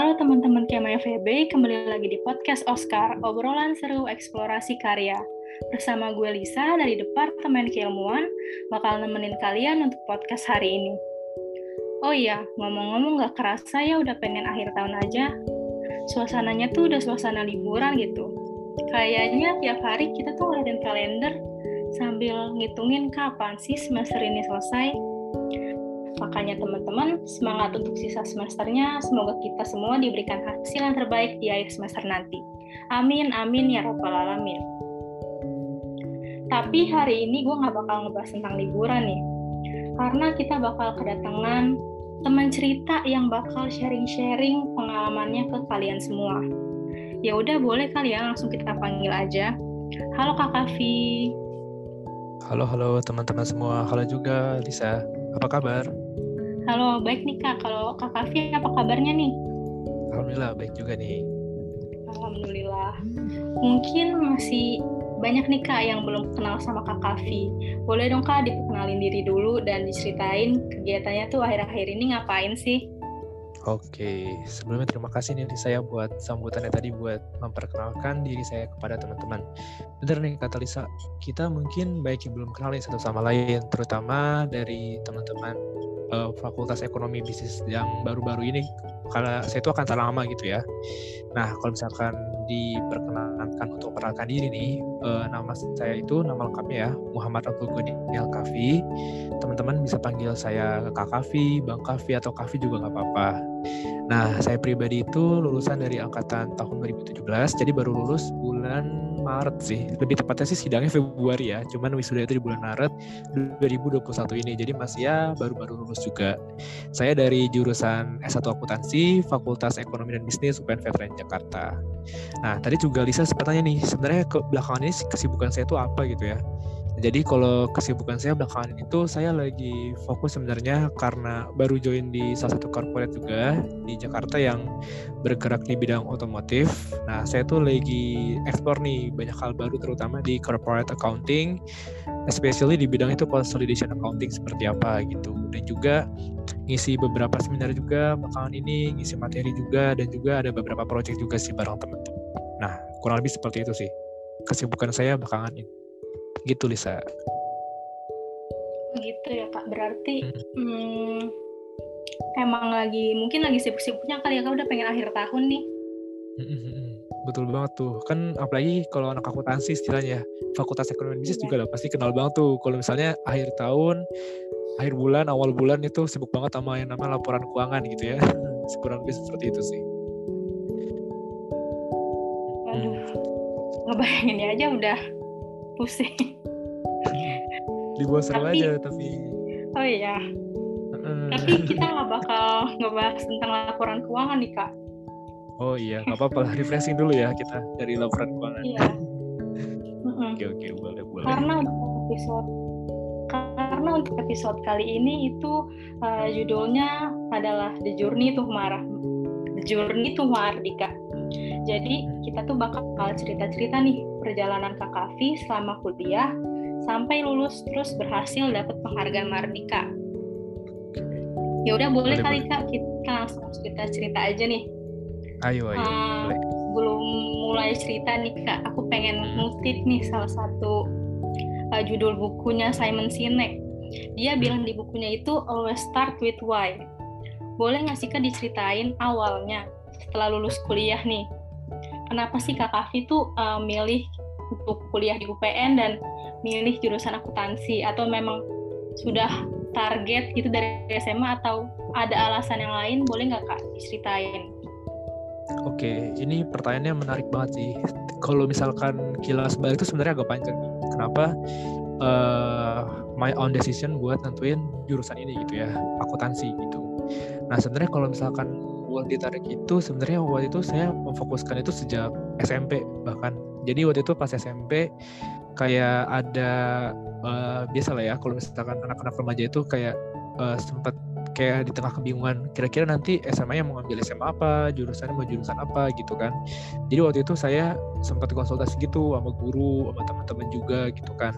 Halo teman-teman Kema FEB, kembali lagi di podcast Oscar, obrolan seru eksplorasi karya. Bersama gue Lisa dari Departemen Keilmuan, bakal nemenin kalian untuk podcast hari ini. Oh iya, ngomong-ngomong gak kerasa ya udah pengen akhir tahun aja. Suasananya tuh udah suasana liburan gitu. Kayaknya tiap hari kita tuh ngeliatin kalender sambil ngitungin kapan sih semester ini selesai. Makanya teman-teman, semangat untuk sisa semesternya, semoga kita semua diberikan hasil yang terbaik di akhir semester nanti. Amin, amin ya robbal alamin. Tapi hari ini gue gak bakal ngebahas tentang liburan nih, karena kita bakal kedatangan teman cerita yang bakal sharing-sharing pengalamannya ke kalian semua. Ya udah boleh kali ya langsung kita panggil aja. Halo Kak Kavi. Halo halo teman-teman semua. Halo juga Lisa. Apa kabar? Halo, baik nih Kak. Kalau Kak Kavi apa kabarnya nih? Alhamdulillah baik juga nih. Alhamdulillah. Mungkin masih banyak nih Kak yang belum kenal sama Kak Kavi. Boleh dong Kak dikenalin diri dulu dan diceritain kegiatannya tuh akhir-akhir ini ngapain sih? Oke, sebelumnya terima kasih nih saya buat sambutannya tadi buat memperkenalkan diri saya kepada teman-teman. Bener nih kata Lisa, kita mungkin baik yang belum kenal satu sama lain, terutama dari teman-teman uh, Fakultas Ekonomi Bisnis yang baru-baru ini karena saya itu akan tak lama gitu ya. Nah, kalau misalkan diperkenalkan untuk perkenalkan diri nih, uh, nama saya itu nama lengkapnya ya Muhammad Abdul Ghani Al Kafi. Teman-teman bisa panggil saya Kak Kafi, Bang Kafi atau Kafi juga nggak apa-apa. Nah, saya pribadi itu lulusan dari angkatan tahun 2017, jadi baru lulus bulan Maret sih. Lebih tepatnya sih sidangnya Februari ya. Cuman wisuda itu di bulan Maret 2021 ini. Jadi masih ya baru-baru lulus juga. Saya dari jurusan S1 Akuntansi, Fakultas Ekonomi dan Bisnis UPN Veteran Jakarta. Nah, tadi juga Lisa sempat nih, sebenarnya ke belakangan ini kesibukan saya itu apa gitu ya. Jadi kalau kesibukan saya belakangan itu saya lagi fokus sebenarnya karena baru join di salah satu corporate juga di Jakarta yang bergerak di bidang otomotif. Nah, saya tuh lagi explore nih banyak hal baru terutama di corporate accounting, especially di bidang itu consolidation accounting seperti apa gitu. Dan juga ngisi beberapa seminar juga belakangan ini, ngisi materi juga dan juga ada beberapa project juga sih bareng teman-teman. Nah, kurang lebih seperti itu sih kesibukan saya belakangan ini gitu Lisa. Gitu ya kak berarti hmm. Hmm, emang lagi mungkin lagi sibuk-sibuknya kali ya kak. Udah pengen akhir tahun nih. Hmm, hmm, hmm, betul banget tuh. Kan apalagi kalau anak akuntansi istilahnya fakultas ekonomi bisnis ya. juga lah pasti kenal banget tuh. Kalau misalnya akhir tahun akhir bulan awal bulan itu sibuk banget sama yang namanya laporan keuangan gitu ya. Kurang lebih seperti itu sih. Aduh, ngebayanginnya aja udah pusing. Tapi, aja tapi oh iya. Uh, tapi kita nggak bakal ngebahas tentang laporan keuangan nih kak. Oh iya nggak apa-apa. Lah refreshing dulu ya kita dari laporan keuangan. Iya. Oke oke. Boleh boleh. Karena episode karena untuk episode kali ini itu uh, judulnya adalah The Journey to Marah The Journey to Mardika. Jadi kita tuh bakal cerita-cerita nih perjalanan Kak Kavi selama kuliah sampai lulus terus berhasil dapat penghargaan Mardika. Ya udah boleh, boleh kali boleh. Kak kita langsung cerita cerita aja nih. Ayo ayo. Uh, Belum mulai cerita nih Kak, aku pengen hmm. ngutip nih salah satu uh, judul bukunya Simon Sinek. Dia hmm. bilang di bukunya itu always start with why. Boleh nggak sih Kak diceritain awalnya setelah lulus kuliah nih kenapa sih Kak Kavi tuh uh, milih untuk kuliah di UPN dan milih jurusan akuntansi atau memang sudah target gitu dari SMA atau ada alasan yang lain boleh nggak Kak diceritain? Oke, ini pertanyaannya menarik banget sih. Kalau misalkan kilas balik itu sebenarnya agak panjang. Kenapa? Uh, my own decision buat nentuin jurusan ini gitu ya, akuntansi gitu. Nah sebenarnya kalau misalkan buat ditarik itu sebenarnya waktu itu saya memfokuskan itu sejak SMP bahkan. Jadi waktu itu pas SMP kayak ada uh, biasa lah ya kalau misalkan anak-anak remaja itu kayak uh, sempat kayak di tengah kebingungan kira-kira nanti SMA yang mau ngambil SMA apa jurusannya mau jurusan apa gitu kan. Jadi waktu itu saya sempat konsultasi gitu sama guru sama teman-teman juga gitu kan.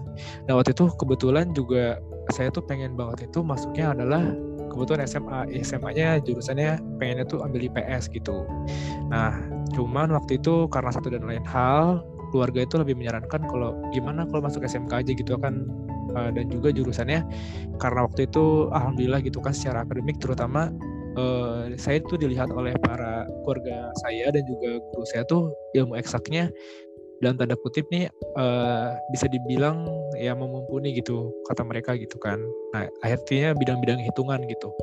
Nah waktu itu kebetulan juga saya tuh pengen banget itu masuknya adalah kebetulan SMA SMA-nya jurusannya pengennya tuh ambil IPS gitu. Nah cuman waktu itu karena satu dan lain hal keluarga itu lebih menyarankan kalau gimana kalau masuk SMK aja gitu kan. Uh, dan juga jurusannya karena waktu itu alhamdulillah gitu kan secara akademik terutama uh, saya itu dilihat oleh para keluarga saya dan juga guru saya tuh ilmu eksaknya dalam tanda kutip nih uh, bisa dibilang ya memumpuni gitu kata mereka gitu kan. Nah akhirnya bidang-bidang hitungan gitu.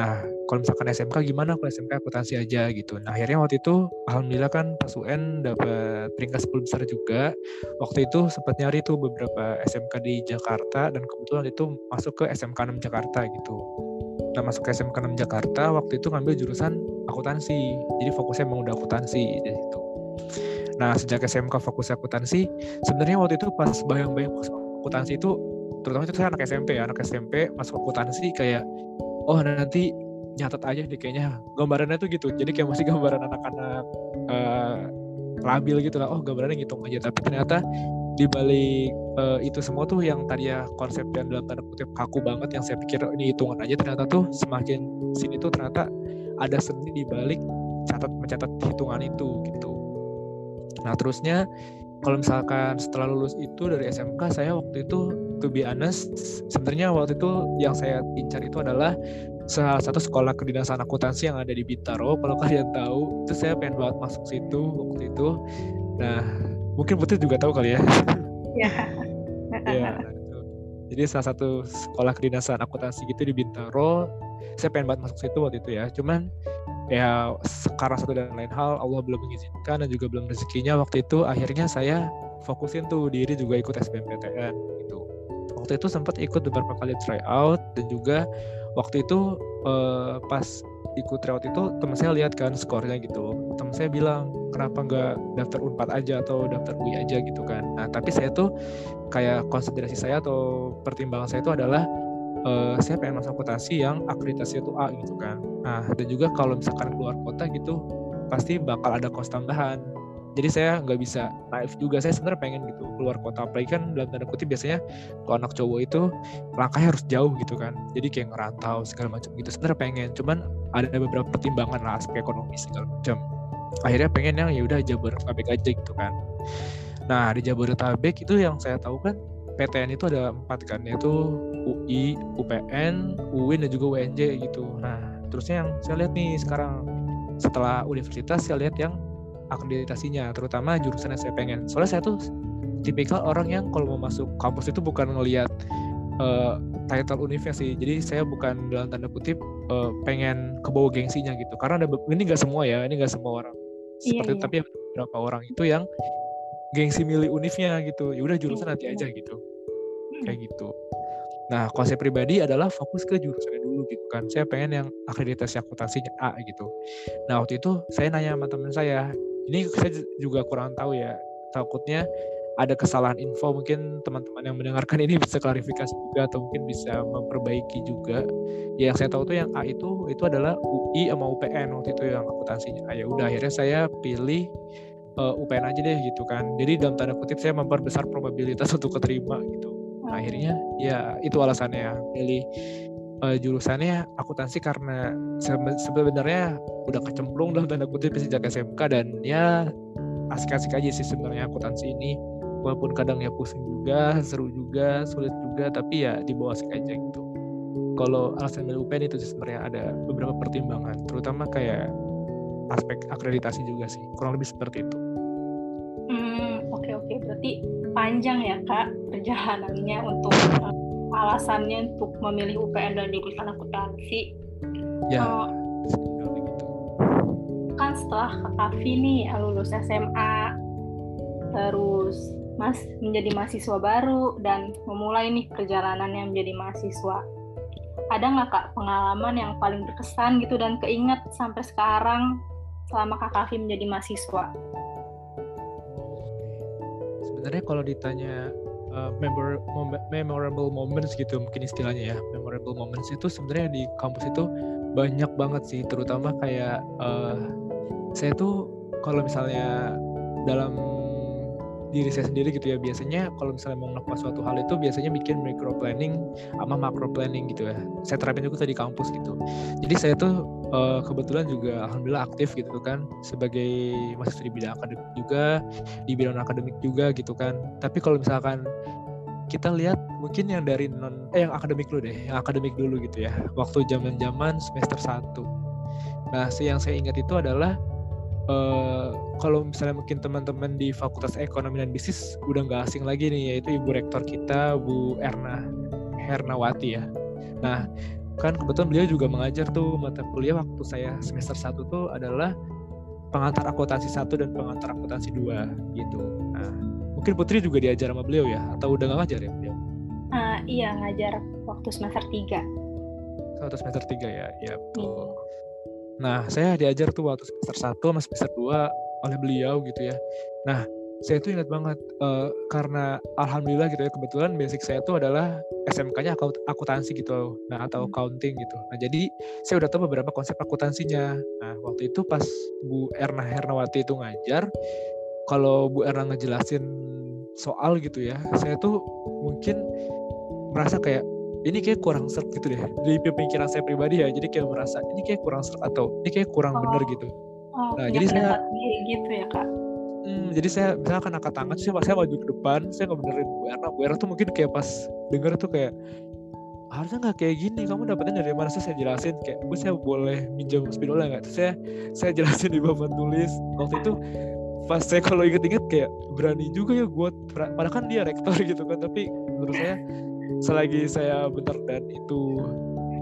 Nah kalau misalkan SMK gimana kalau SMK akuntansi aja gitu. Nah akhirnya waktu itu alhamdulillah kan pas UN dapat peringkat 10 besar juga. Waktu itu sempat nyari tuh beberapa SMK di Jakarta dan kebetulan itu masuk ke SMK 6 Jakarta gitu. Nah masuk ke SMK 6 Jakarta waktu itu ngambil jurusan akuntansi. Jadi fokusnya emang udah akuntansi gitu. Nah sejak SMK fokus akuntansi, sebenarnya waktu itu pas bayang-bayang akuntansi itu, terutama itu saya anak SMP ya, anak SMP masuk akuntansi kayak, oh nanti nyatet aja deh kayaknya gambarannya tuh gitu. Jadi kayak masih gambaran anak-anak uh, labil gitu lah. Oh gambarannya ngitung aja, tapi ternyata di balik uh, itu semua tuh yang tadi ya konsep yang dalam tanda kutip kaku banget yang saya pikir ini hitungan aja ternyata tuh semakin sini tuh ternyata ada seni di balik catat mencatat hitungan itu gitu Nah terusnya kalau misalkan setelah lulus itu dari SMK saya waktu itu to be honest sebenarnya waktu itu yang saya incar itu adalah salah satu sekolah kedinasan akuntansi yang ada di Bintaro. Kalau kalian tahu itu saya pengen banget masuk situ waktu itu. Nah mungkin Putri juga tahu kali ya. Ya ya jadi salah satu sekolah kedinasan akuntansi gitu di Bintaro saya pengen banget masuk situ waktu itu ya. Cuman ya karena satu dan lain hal Allah belum mengizinkan dan juga belum rezekinya. Waktu itu akhirnya saya fokusin tuh diri juga ikut SBMPTN gitu. Waktu itu sempat ikut beberapa kali tryout dan juga waktu itu uh, pas ikut tryout itu teman saya lihat kan skornya gitu. Teman saya bilang kenapa nggak daftar unpad aja atau daftar UI aja? gitu kan. Nah tapi saya tuh kayak konsiderasi saya atau pertimbangan saya itu adalah uh, saya pengen masuk akuntansi yang akreditasi itu A gitu kan. Nah dan juga kalau misalkan keluar kota gitu pasti bakal ada kos tambahan. Jadi saya nggak bisa naif juga. Saya sebenarnya pengen gitu keluar kota. Apalagi kan dalam tanda kutip biasanya kalau anak cowok itu langkahnya harus jauh gitu kan. Jadi kayak ngerantau segala macam gitu. Sebenarnya pengen. Cuman ada beberapa pertimbangan lah aspek ekonomi segala macam. Akhirnya pengen yang ya udah Jabodetabek aja gitu kan. Nah di Jabodetabek itu yang saya tahu kan PTN itu ada empat kan yaitu UI, UPN, UIN dan juga UNJ gitu. Nah terusnya yang saya lihat nih sekarang setelah universitas saya lihat yang akreditasinya terutama jurusan yang saya pengen. Soalnya saya tuh tipikal orang yang kalau mau masuk kampus itu bukan ngelihat uh, title universitas sih. Jadi saya bukan dalam tanda kutip uh, pengen kebawa gengsinya gitu. Karena ada ini nggak semua ya, ini nggak semua orang iya, seperti iya, iya. tapi beberapa orang itu yang gengsi milih univnya gitu. Ya udah jurusan nanti aja gitu. Kayak gitu. Nah konsep pribadi adalah fokus ke jurusannya dulu gitu kan. Saya pengen yang akreditasi akuntansinya A gitu. Nah waktu itu saya nanya sama teman saya ini saya juga kurang tahu ya takutnya ada kesalahan info mungkin teman-teman yang mendengarkan ini bisa klarifikasi juga atau mungkin bisa memperbaiki juga. Ya yang saya tahu tuh yang A itu itu adalah UI sama UPN waktu itu yang akuntansinya. Ah, ya udah akhirnya saya pilih uh, eh, UPN aja deh gitu kan. Jadi dalam tanda kutip saya memperbesar probabilitas untuk keterima gitu. Nah, akhirnya ya itu alasannya pilih uh, jurusannya akuntansi karena sebenarnya udah kecemplung dalam tanda kutip sejak SMK dan ya asik-asik aja sih sebenarnya akuntansi ini walaupun kadang ya pusing juga, seru juga, sulit juga, tapi ya dibawa asik aja gitu. Kalau alasan milih UPN itu sebenarnya ada beberapa pertimbangan, terutama kayak aspek akreditasi juga sih kurang lebih seperti itu. Hmm oke okay, oke okay. berarti panjang ya kak perjalanannya untuk uh, alasannya untuk memilih UPN dan jurusan akuntansi. Ya. Uh, kan setelah kak nih lulus SMA terus Mas menjadi mahasiswa baru dan memulai nih perjalanannya menjadi mahasiswa ada nggak kak pengalaman yang paling berkesan gitu dan keinget sampai sekarang selama Kak Kavi menjadi mahasiswa? Sebenarnya kalau ditanya uh, memor memorable moments gitu mungkin istilahnya ya memorable moments itu sebenarnya di kampus itu banyak banget sih terutama kayak uh, saya tuh kalau misalnya dalam diri saya sendiri gitu ya. Biasanya kalau misalnya mau melakukan suatu hal itu biasanya bikin micro planning sama macro planning gitu ya. Saya terapin juga tadi kampus gitu. Jadi saya tuh uh, kebetulan juga alhamdulillah aktif gitu kan. Sebagai mahasiswa di bidang akademik juga di bidang akademik juga gitu kan. Tapi kalau misalkan kita lihat mungkin yang dari non eh yang akademik dulu deh yang akademik dulu gitu ya. Waktu zaman zaman semester 1 nah yang saya ingat itu adalah uh, kalau misalnya mungkin teman-teman di Fakultas Ekonomi dan Bisnis udah nggak asing lagi nih yaitu Ibu Rektor kita Bu Erna Hernawati ya. Nah kan kebetulan beliau juga mengajar tuh mata kuliah waktu saya semester 1 tuh adalah pengantar akuntansi 1 dan pengantar akuntansi 2 gitu. Nah mungkin Putri juga diajar sama beliau ya atau udah nggak ngajar ya beliau? Uh, iya ngajar waktu semester 3. Waktu semester 3 ya, ya betul. Iya. Nah, saya diajar tuh waktu semester 1 sama semester 2 oleh beliau gitu ya. Nah, saya tuh ingat banget uh, karena alhamdulillah gitu ya kebetulan basic saya tuh adalah SMK-nya akuntansi gitu nah atau accounting gitu. Nah, jadi saya udah tahu beberapa konsep akuntansinya. Nah, waktu itu pas Bu Erna Hernawati itu ngajar kalau Bu Erna ngejelasin soal gitu ya, saya tuh mungkin merasa kayak ini kayak kurang seret gitu deh. Dari pemikiran saya pribadi ya jadi kayak merasa ini kayak kurang seret atau ini kayak kurang oh. bener gitu. Oh, nah jadi saya gitu ya kak? Hmm, jadi saya misalkan angkat tangan saya saya maju ke depan saya nggak benerin Bu Erna. Bu Erna tuh mungkin kayak pas denger tuh kayak harusnya nggak kayak gini kamu dapetnya dari mana? Saya, saya jelasin kayak bu saya boleh minjam spidolnya nggak? Saya saya jelasin di bawah tulis. Waktu itu pas saya kalau inget-inget kayak berani juga ya gue padahal kan dia rektor gitu kan tapi menurut saya selagi saya benar dan itu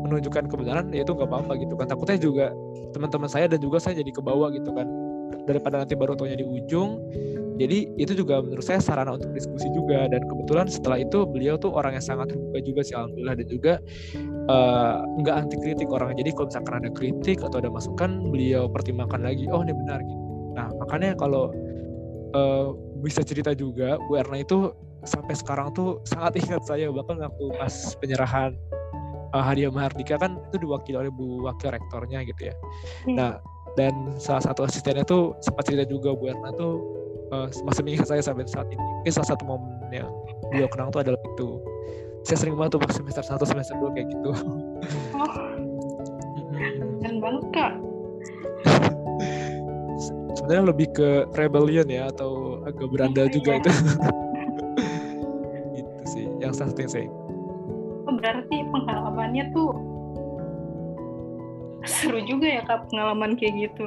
menunjukkan kebenaran ya itu nggak apa-apa gitu kan. Takutnya juga teman-teman saya dan juga saya jadi ke bawah gitu kan. Daripada nanti baru taunya di ujung. Jadi itu juga menurut saya sarana untuk diskusi juga. Dan kebetulan setelah itu beliau tuh orang yang sangat terbuka juga sih alhamdulillah. Dan juga uh, nggak anti kritik orangnya. Jadi kalau misalkan ada kritik atau ada masukan beliau pertimbangkan lagi. Oh ini benar gitu. Nah makanya kalau uh, bisa cerita juga Bu Erna itu sampai sekarang tuh sangat ingat saya bahkan waktu pas penyerahan uh, hadiah Mahardika kan itu diwakili oleh Bu Wakil Rektornya gitu ya. Hmm. Nah dan salah satu asistennya tuh sempat cerita juga Bu Erna tuh uh, masih mengingat saya sampai saat ini. Ini salah satu momen yang beliau kenang tuh adalah itu. Saya sering banget tuh pas semester 1, semester 2 kayak gitu. Oh, keren banget kak. Sebenarnya lebih ke rebellion ya atau agak berandal oh, juga iya. itu yang salah satu yang saya oh, berarti pengalamannya tuh seru juga ya kak pengalaman kayak gitu.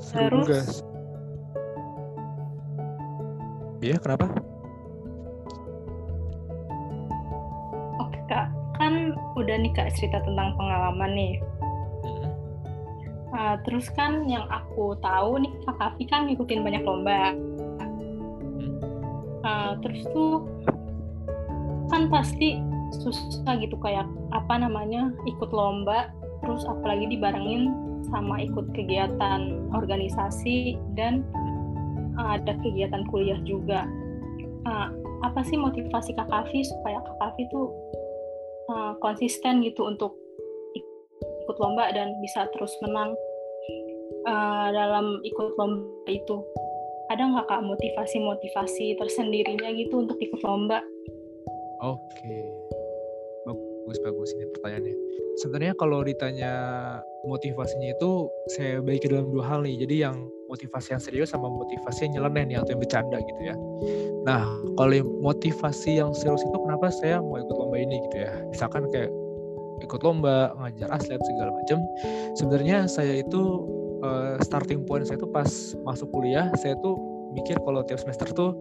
Seru Terus, juga. Iya kenapa? Oke kak kan udah nih kak cerita tentang pengalaman nih. Uh, terus kan yang aku tahu nih Kak Kavi kan ngikutin banyak lomba uh, terus tuh kan pasti susah gitu kayak apa namanya ikut lomba terus apalagi dibarengin sama ikut kegiatan organisasi dan uh, ada kegiatan kuliah juga. Uh, apa sih motivasi Kak Kavi supaya Kak Kavi tuh uh, konsisten gitu untuk ikut lomba dan bisa terus menang uh, dalam ikut lomba itu ada nggak kak motivasi-motivasi tersendirinya gitu untuk ikut lomba? Oke, bagus bagus ini pertanyaannya. Sebenarnya kalau ditanya motivasinya itu saya bagi dalam dua hal nih. Jadi yang motivasi yang serius sama motivasi yang nyeleneh nih atau yang bercanda gitu ya. Nah kalau motivasi yang serius itu kenapa saya mau ikut lomba ini gitu ya? Misalkan kayak ikut lomba, ngajar atlet segala macam. Sebenarnya saya itu uh, starting point saya tuh pas masuk kuliah saya tuh mikir kalau tiap semester tuh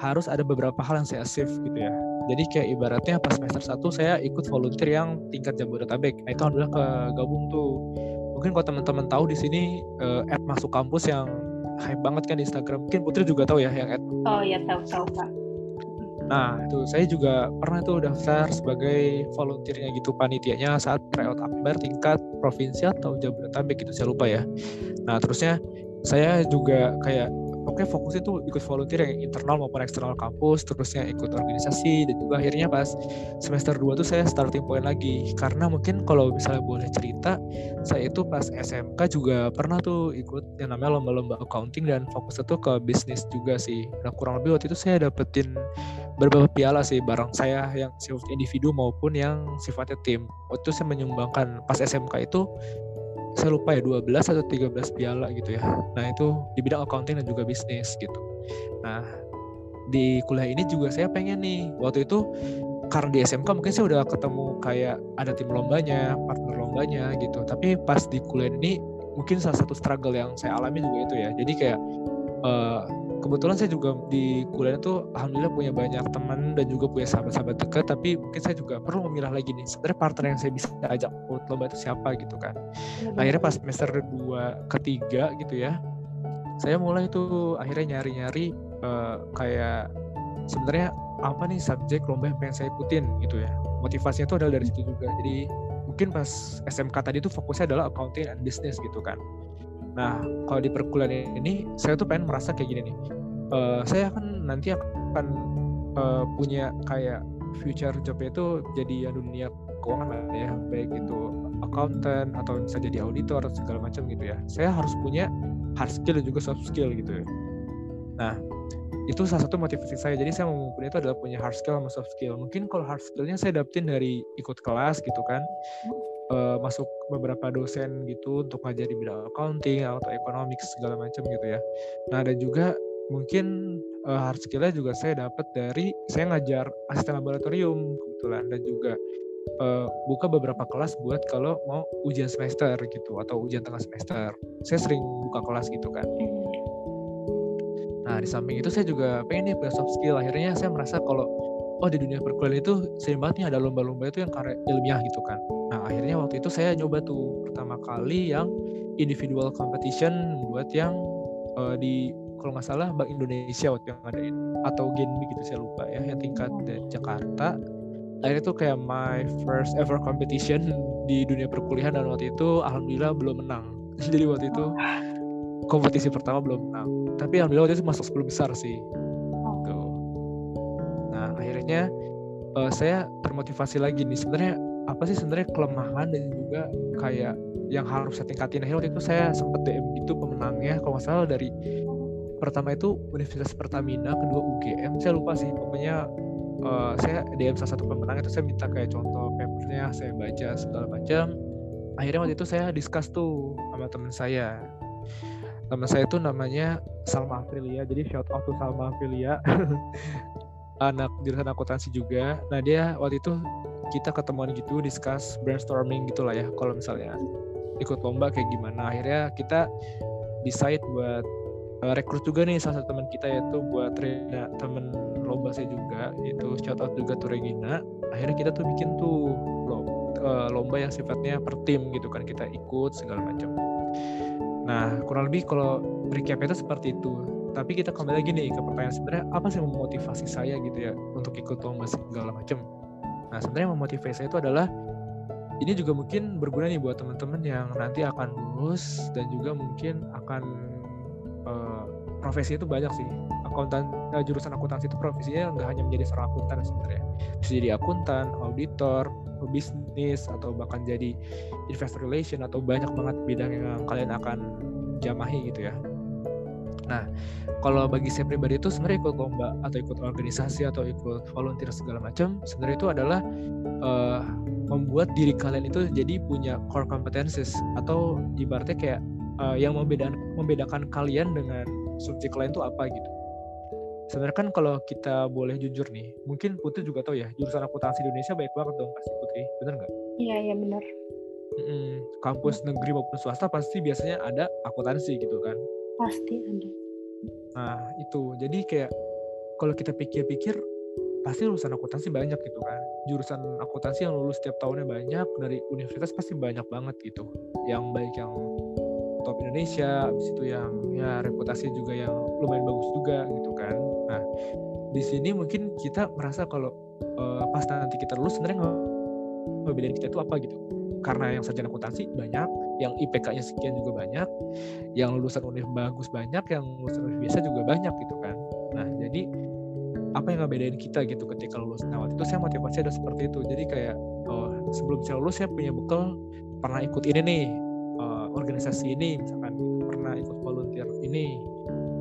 harus ada beberapa hal yang saya achieve gitu ya. Jadi kayak ibaratnya pas semester 1 saya ikut volunteer yang tingkat Jabodetabek. Nah itu alhamdulillah ke gabung tuh. Mungkin kalau teman-teman tahu di sini uh, ad masuk kampus yang hype banget kan di Instagram. Mungkin Putri juga tahu ya yang ad oh ya tahu tahu pak Nah, itu saya juga pernah tuh daftar sebagai volunteernya gitu panitianya saat tryout akbar tingkat provinsi atau Jabodetabek gitu saya lupa ya. Nah, terusnya saya juga kayak pokoknya fokus itu ikut volunteer yang internal maupun eksternal kampus terusnya ikut organisasi dan juga akhirnya pas semester 2 tuh saya starting point lagi. Karena mungkin kalau misalnya boleh cerita saya itu pas SMK juga pernah tuh ikut yang namanya lomba-lomba accounting dan fokus itu ke bisnis juga sih. Nah kurang lebih waktu itu saya dapetin beberapa piala sih barang saya yang sifatnya individu maupun yang sifatnya tim. Waktu itu saya menyumbangkan pas SMK itu saya lupa ya 12 atau 13 piala gitu ya. Nah itu di bidang accounting dan juga bisnis gitu. Nah di kuliah ini juga saya pengen nih waktu itu karena di SMK mungkin saya udah ketemu kayak ada tim lombanya, partner lombanya gitu. Tapi pas di kuliah ini mungkin salah satu struggle yang saya alami juga itu ya. Jadi kayak uh, kebetulan saya juga di kuliah itu alhamdulillah punya banyak teman dan juga punya sahabat-sahabat dekat tapi mungkin saya juga perlu memilah lagi nih sebenarnya partner yang saya bisa ajak ikut lomba itu siapa gitu kan. Ya, akhirnya pas semester dua ketiga gitu ya saya mulai tuh akhirnya nyari-nyari uh, kayak sebenarnya apa nih subjek lomba yang pengen saya ikutin gitu ya. Motivasinya itu adalah dari situ juga. Jadi mungkin pas SMK tadi tuh fokusnya adalah accounting and business gitu kan Nah, kalau di perkuliahan ini saya tuh pengen merasa kayak gini nih. Uh, saya akan nanti akan uh, punya kayak future jobnya itu jadi ya dunia keuangan lah ya, baik itu accountant atau bisa jadi auditor atau segala macam gitu ya. Saya harus punya hard skill dan juga soft skill gitu ya. Nah, itu salah satu motivasi saya. Jadi saya mau itu adalah punya hard skill sama soft skill. Mungkin kalau hard skillnya saya dapetin dari ikut kelas gitu kan uh, masuk beberapa dosen gitu untuk ngajar di bidang accounting atau ekonomi segala macam gitu ya. Nah dan juga mungkin uh, hard skillnya juga saya dapat dari saya ngajar asisten laboratorium kebetulan dan juga uh, buka beberapa kelas buat kalau mau ujian semester gitu atau ujian tengah semester. Saya sering buka kelas gitu kan. Nah di samping itu saya juga pengen nih punya soft skill. Akhirnya saya merasa kalau oh di dunia perkuliahan itu sering banget nih ada lomba-lomba itu yang karya ilmiah gitu kan. Nah akhirnya waktu itu saya nyoba tuh pertama kali yang individual competition buat yang uh, di kalau nggak salah Bank Indonesia waktu yang ngadain atau Genbi gitu saya lupa ya yang tingkat di Jakarta. Akhirnya tuh kayak my first ever competition di dunia perkuliahan dan waktu itu alhamdulillah belum menang. Jadi waktu itu kompetisi pertama belum menang. Tapi alhamdulillah waktu itu masuk 10 besar sih akhirnya uh, saya termotivasi lagi nih. Sebenarnya apa sih sebenarnya kelemahan dan juga kayak yang harus saya tingkatin? Akhirnya waktu itu saya sempat DM gitu pemenangnya. Kalau nggak salah dari pertama itu Universitas Pertamina kedua UGM saya lupa sih pokoknya uh, saya DM salah satu pemenang itu saya minta kayak contoh papernya saya baca segala macam. Akhirnya waktu itu saya discuss tuh sama teman saya. Teman saya itu namanya Salma Aprilia. Jadi shout out to Salma Aprilia anak jurusan akuntansi juga. Nah dia waktu itu kita ketemuan gitu, discuss brainstorming gitulah ya. Kalau misalnya ikut lomba kayak gimana. Akhirnya kita decide buat uh, rekrut juga nih salah satu teman kita yaitu buat Rena temen lomba saya juga itu shout out juga tuh Regina. Akhirnya kita tuh bikin tuh lomba, uh, lomba yang sifatnya per tim gitu kan kita ikut segala macam. Nah kurang lebih kalau recap itu seperti itu tapi kita kembali lagi nih ke pertanyaan sebenarnya apa sih memotivasi saya gitu ya untuk ikut lomba segala macam nah sebenarnya memotivasi saya itu adalah ini juga mungkin berguna nih buat teman-teman yang nanti akan lulus dan juga mungkin akan uh, profesi itu banyak sih. Akuntan uh, jurusan akuntansi itu profesinya nggak hanya menjadi seorang akuntan sebenarnya. Bisa jadi akuntan auditor bisnis atau bahkan jadi investor relation atau banyak banget bidang yang kalian akan jamahi gitu ya Nah, kalau bagi saya pribadi itu sebenarnya ikut lomba atau ikut organisasi atau ikut volunteer segala macam, sebenarnya itu adalah uh, membuat diri kalian itu jadi punya core competencies atau ibaratnya kayak uh, yang membedakan membedakan kalian dengan subjek lain itu apa gitu. Sebenarnya kan kalau kita boleh jujur nih, mungkin Putri juga tahu ya, jurusan akuntansi Indonesia baik banget dong pasti Putri, bener nggak? Iya, iya benar. Mm-mm. Kampus negeri maupun swasta pasti biasanya ada akuntansi gitu kan pasti ada nah itu. Jadi kayak kalau kita pikir-pikir pasti lulusan akuntansi banyak gitu kan. Jurusan akuntansi yang lulus setiap tahunnya banyak dari universitas pasti banyak banget gitu. Yang baik yang top Indonesia habis itu yang ya reputasi juga yang lumayan bagus juga gitu kan. Nah di sini mungkin kita merasa kalau uh, pas nanti kita lulus sebenarnya ngebedain kita itu apa gitu. Karena yang sarjana akuntansi banyak yang IPK-nya sekian juga banyak yang lulusan univ bagus banyak yang lulusan univ biasa juga banyak gitu kan. Nah jadi apa yang ngebedain kita gitu ketika lulus? Nah waktu itu saya motivasi ada seperti itu. Jadi kayak oh, sebelum saya lulus saya punya bekal pernah ikut ini nih uh, organisasi ini misalkan pernah ikut volunteer ini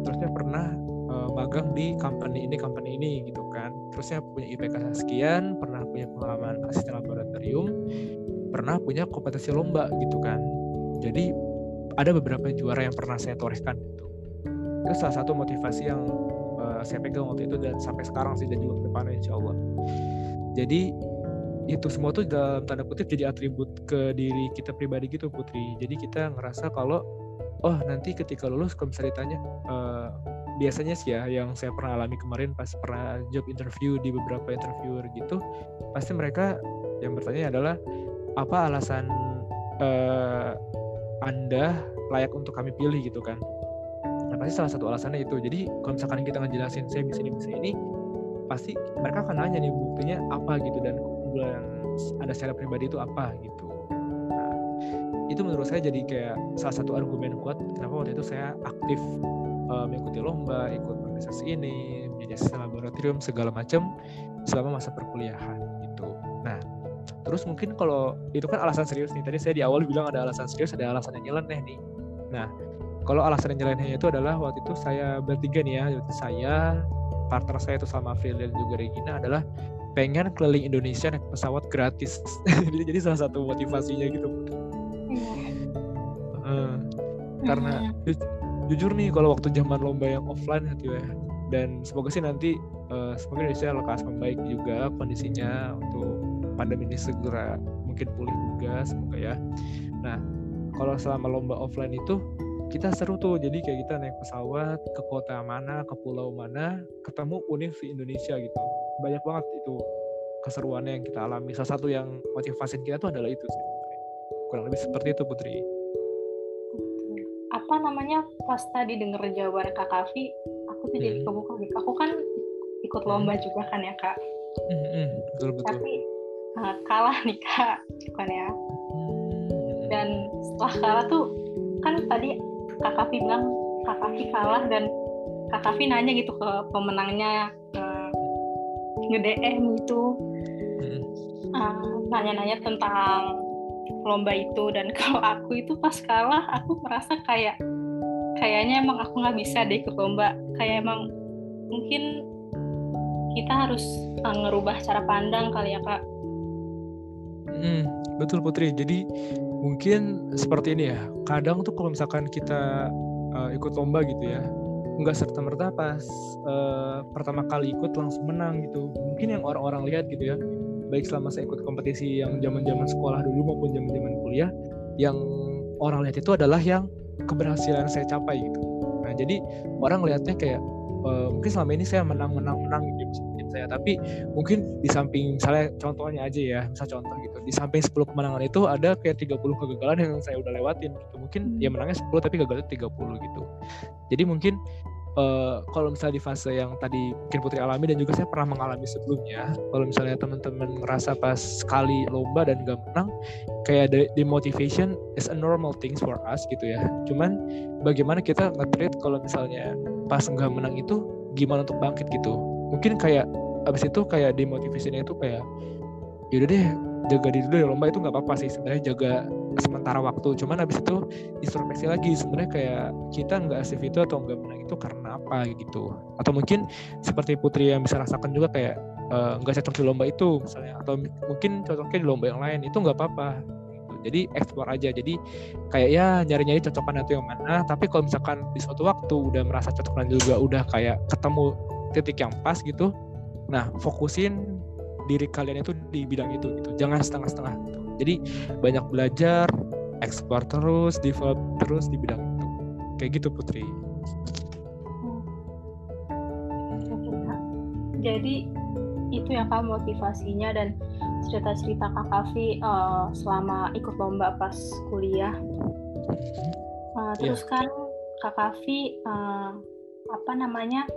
terusnya pernah uh, magang di company ini company ini gitu kan. Terusnya punya IPK sekian pernah punya pengalaman asisten laboratorium pernah punya kompetensi lomba gitu kan jadi ada beberapa juara yang pernah saya torehkan gitu. Itu salah satu motivasi yang uh, saya pegang waktu itu dan sampai sekarang sih dan juga ke depannya insya Allah. Jadi itu semua tuh dalam tanda kutip jadi atribut ke diri kita pribadi gitu Putri. Jadi kita ngerasa kalau oh nanti ketika lulus kalau misalnya ditanya uh, biasanya sih ya yang saya pernah alami kemarin pas pernah job interview di beberapa interviewer gitu pasti mereka yang bertanya adalah apa alasan uh, anda layak untuk kami pilih gitu kan. Nah pasti salah satu alasannya itu. Jadi kalau misalkan kita ngejelasin saya bisa ini bisa ini pasti mereka akan nanya nih buktinya apa gitu? Dan keunggulan ada secara pribadi itu apa? gitu. Nah itu menurut saya jadi kayak salah satu argumen kuat kenapa waktu itu saya aktif uh, mengikuti lomba ikut organisasi ini menjadi laboratorium segala macam selama masa perkuliahan gitu. Nah terus mungkin kalau itu kan alasan serius nih. Tadi saya di awal bilang ada alasan serius ada alasan yang nyeleneh nih. Nah kalau alasan yang nyelenehnya itu adalah waktu itu saya bertiga nih ya. Saya partner saya itu sama April dan juga Regina adalah pengen keliling Indonesia naik pesawat gratis. Jadi, jadi salah satu motivasinya gitu. Uh, karena ju jujur nih kalau waktu zaman lomba yang offline gitu ya. Dan semoga sih nanti uh, semoga Indonesia lekas membaik juga kondisinya untuk pandemi ini segera mungkin pulih juga semoga ya. Nah kalau selama lomba offline itu kita seru tuh. Jadi kayak kita naik pesawat ke kota mana ke pulau mana ketemu univ di Indonesia gitu. Banyak banget itu keseruannya yang kita alami. Salah satu yang motivasi kita tuh adalah itu sih kurang lebih seperti itu Putri. Apa namanya? Pas tadi denger jawaban Kak Kavi aku tuh hmm. jadi kebuka gitu. Aku kan ikut lomba hmm. juga kan ya Kak? Hmm, hmm, betul betul. Tapi uh, kalah nih Kak kan ya hmm. dan setelah kalah tuh kan tadi Kak Kavi bilang Kak Kavi kalah dan Kak Kavi nanya gitu ke pemenangnya uh, nge-DM itu uh, nanya-nanya tentang lomba itu dan kalau aku itu pas kalah aku merasa kayak kayaknya emang aku nggak bisa deh ikut lomba kayak emang mungkin kita harus uh, ngerubah cara pandang kali ya kak. Hmm, betul Putri. Jadi mungkin seperti ini ya. Kadang tuh kalau misalkan kita uh, ikut lomba gitu ya nggak serta merta pas uh, pertama kali ikut langsung menang gitu. Mungkin yang orang-orang lihat gitu ya baik selama saya ikut kompetisi yang zaman zaman sekolah dulu maupun zaman zaman kuliah yang orang lihat itu adalah yang keberhasilan saya capai gitu. Nah jadi orang lihatnya kayak uh, mungkin selama ini saya menang menang menang gitu saya. Tapi mungkin di samping misalnya contohnya aja ya misal contoh gitu. Di samping 10 kemenangan itu ada kayak 30 kegagalan yang saya udah lewatin gitu. Mungkin ya hmm. menangnya 10 tapi gagalnya 30 gitu. Jadi mungkin uh, kalau misalnya di fase yang tadi mungkin Putri alami dan juga saya pernah mengalami sebelumnya kalau misalnya teman-teman ngerasa pas sekali lomba dan gak menang kayak the, the motivation is a normal things for us gitu ya. Cuman bagaimana kita nge-treat kalau misalnya pas nggak menang itu gimana untuk bangkit gitu mungkin kayak abis itu kayak demotivasinya itu kayak yaudah deh jaga diri dulu ya lomba itu nggak apa-apa sih sebenarnya jaga sementara waktu. Cuman abis itu introspeksi lagi sebenarnya kayak kita nggak asif itu atau nggak menang itu karena apa gitu. Atau mungkin seperti Putri yang bisa rasakan juga kayak eh, nggak uh, cocok di lomba itu misalnya atau mungkin cocoknya di lomba yang lain itu nggak apa-apa gitu. jadi eksplor aja. Jadi kayak ya nyari-nyari cocokan itu yang mana tapi kalau misalkan di suatu waktu udah merasa cocok dan juga udah kayak ketemu titik yang pas gitu nah fokusin diri kalian itu di bidang itu gitu. Jangan setengah-setengah gitu. jadi banyak belajar ekspor terus develop terus di bidang itu. Kayak gitu Putri. Jadi itu ya kak motivasinya dan cerita-cerita kak Kavi uh, selama ikut lomba pas kuliah. Uh, terus yeah. kan kak Kavi uh, apa namanya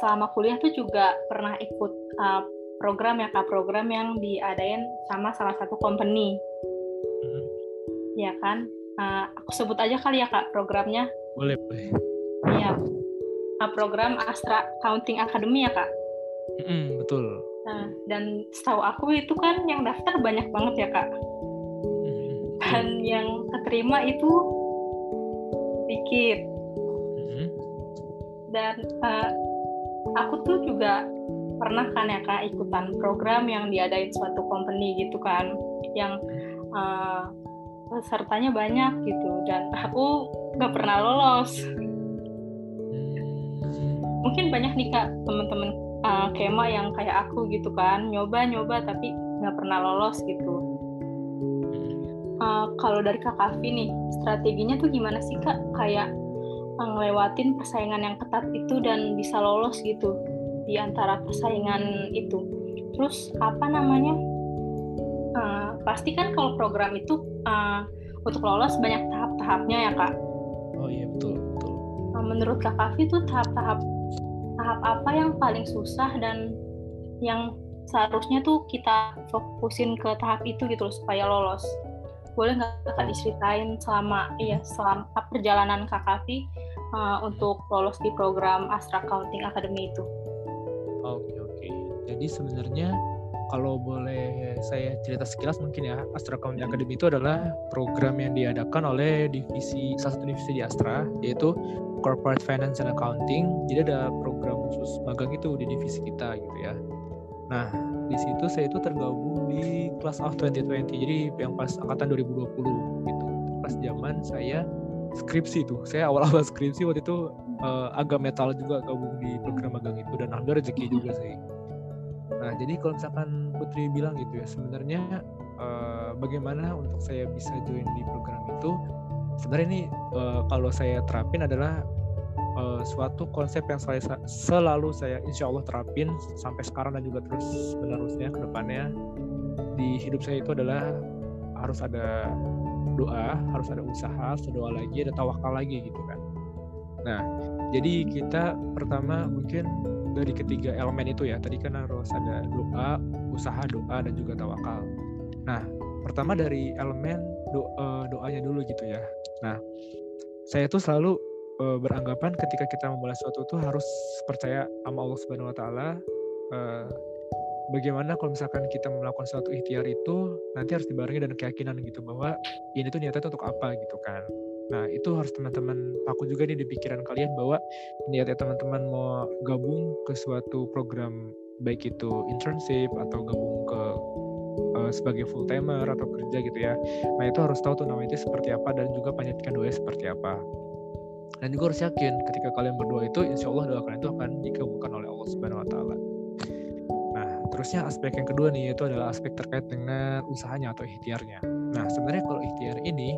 selama kuliah tuh juga pernah ikut uh, program ya kak program yang diadain sama salah satu company hmm. ya kan uh, aku sebut aja kali ya kak programnya. Boleh boleh. Iya, uh, program Astra Counting Academy ya kak. Mm, betul. Nah, dan setahu aku itu kan yang daftar banyak banget ya kak. Mm, dan yang keterima itu sedikit. Mm. Dan uh, aku tuh juga pernah kan ya kak ikutan program yang diadain suatu company gitu kan yang uh, pesertanya banyak gitu dan aku nggak pernah lolos. Mungkin banyak nih kak teman-teman uh, kema yang kayak aku gitu kan nyoba nyoba tapi nggak pernah lolos gitu. Uh, kalau dari kak Kavi nih strateginya tuh gimana sih kak? Kayak ngelewatin persaingan yang ketat itu dan bisa lolos gitu di antara persaingan itu. Terus apa namanya? Uh, pasti kan kalau program itu uh, untuk lolos banyak tahap-tahapnya ya kak. Oh iya betul betul. Uh, menurut kak Kavi itu tahap-tahap tahap apa yang paling susah dan yang seharusnya tuh kita fokusin ke tahap itu gitu loh supaya lolos. Boleh nggak kak diceritain selama iya selama perjalanan kak Kavi uh, untuk lolos di program Astra Accounting Academy itu? Oke oke. Jadi sebenarnya kalau boleh saya cerita sekilas mungkin ya Astra Accounting Academy itu adalah program yang diadakan oleh divisi salah satu divisi di Astra yaitu Corporate Finance and Accounting. Jadi ada program khusus magang itu di divisi kita gitu ya. Nah, di situ saya itu tergabung di Class of 2020. Jadi yang pas angkatan 2020 gitu. Pas zaman saya skripsi tuh. Saya awal-awal skripsi waktu itu uh, agak metal juga gabung di program magang itu dan alhamdulillah rezeki juga sih. Nah, jadi kalau misalkan Putri bilang gitu ya, sebenarnya uh, bagaimana untuk saya bisa join di program itu? Sebenarnya ini uh, kalau saya terapin adalah uh, suatu konsep yang saya selalu saya insya Allah terapin sampai sekarang dan juga terus menerusnya ke depannya di hidup saya itu adalah harus ada doa, harus ada usaha, harus doa lagi, ada tawakal lagi gitu kan. Nah, jadi kita pertama mungkin dari ketiga elemen itu ya, tadi kan harus ada doa, usaha, doa, dan juga tawakal. Nah, pertama dari elemen doa, eh, doanya dulu gitu ya. Nah, saya tuh selalu uh, beranggapan ketika kita memulai sesuatu itu harus percaya sama Allah Subhanahu Wa Taala. Uh, bagaimana kalau misalkan kita melakukan suatu ikhtiar itu nanti harus dibarengi dengan keyakinan gitu bahwa ini tuh niatnya untuk apa gitu kan. Nah itu harus teman-teman paku juga nih di pikiran kalian bahwa niatnya teman-teman mau gabung ke suatu program baik itu internship atau gabung ke uh, sebagai full timer atau kerja gitu ya. Nah itu harus tahu tuh namanya itu seperti apa dan juga panjatkan doa seperti apa. Dan juga harus yakin ketika kalian berdoa itu insya Allah doa kalian itu akan dikabulkan oleh Allah Subhanahu Wa Taala. Terusnya aspek yang kedua nih yaitu adalah aspek terkait dengan usahanya atau ikhtiarnya. Nah sebenarnya kalau ikhtiar ini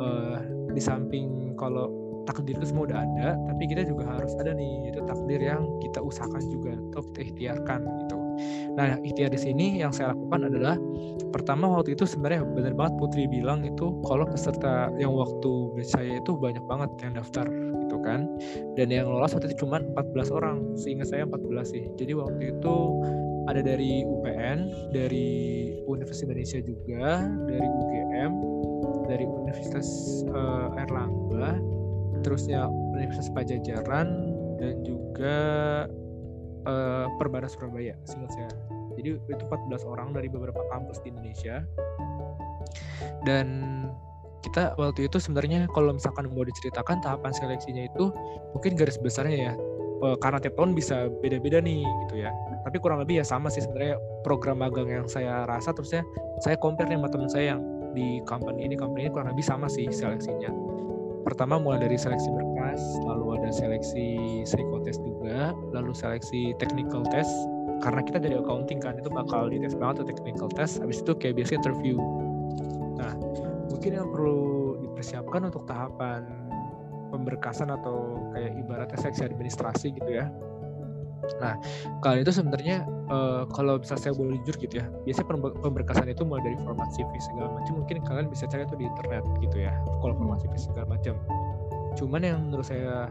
uh, di samping kalau takdir itu semua udah ada, tapi kita juga harus ada nih yaitu takdir yang kita usahakan juga atau kita ikhtiarkan gitu. Nah ikhtiar di sini yang saya lakukan adalah pertama waktu itu sebenarnya benar banget Putri bilang itu kalau peserta yang waktu saya itu banyak banget yang daftar gitu kan dan yang lolos waktu itu cuma 14 orang sehingga saya 14 sih jadi waktu itu ada dari UPN, dari Universitas Indonesia juga, dari UGM, dari Universitas uh, Erlangga, terusnya Universitas Pajajaran dan juga uh, Perbana Surabaya, singkat saya. Jadi itu 14 orang dari beberapa kampus di Indonesia. Dan kita waktu itu sebenarnya kalau misalkan mau diceritakan tahapan seleksinya itu mungkin garis besarnya ya uh, karena tiap tahun bisa beda-beda nih gitu ya. Tapi kurang lebih ya sama sih sebenarnya program magang yang saya rasa terusnya saya compare nih sama teman saya yang di company ini company ini kurang lebih sama sih seleksinya. Pertama mulai dari seleksi berkas lalu ada seleksi psikotes juga lalu seleksi technical test. Karena kita dari accounting kan itu bakal dites banget tuh technical test habis itu kayak biasa interview. Nah mungkin yang perlu dipersiapkan untuk tahapan pemberkasan atau kayak ibaratnya seksi administrasi gitu ya. Nah, kalau itu sebenarnya uh, kalau bisa saya boleh jujur gitu ya, biasanya pemberkasan itu mulai dari format CV segala macam. Mungkin kalian bisa cari itu di internet gitu ya, kalau format CV segala macam. Cuman yang menurut saya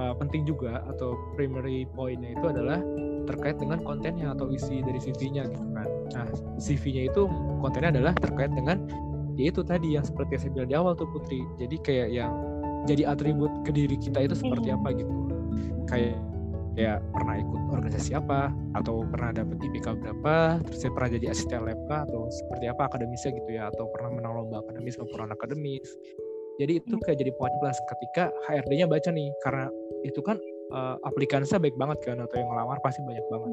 uh, penting juga atau primary pointnya itu adalah terkait dengan kontennya atau isi dari CV-nya gitu kan. Nah, CV-nya itu kontennya adalah terkait dengan ya itu tadi yang seperti saya bilang di awal tuh Putri jadi kayak yang jadi atribut ke diri kita itu seperti apa gitu. Kayak ya pernah ikut organisasi apa atau pernah dapat IPK berapa terus saya pernah jadi asisten lab atau seperti apa akademisnya gitu ya atau pernah menang lomba akademis maupun akademis. Jadi itu kayak jadi poin plus ketika HRD-nya baca nih karena itu kan uh, baik banget kan atau yang ngelamar pasti banyak banget.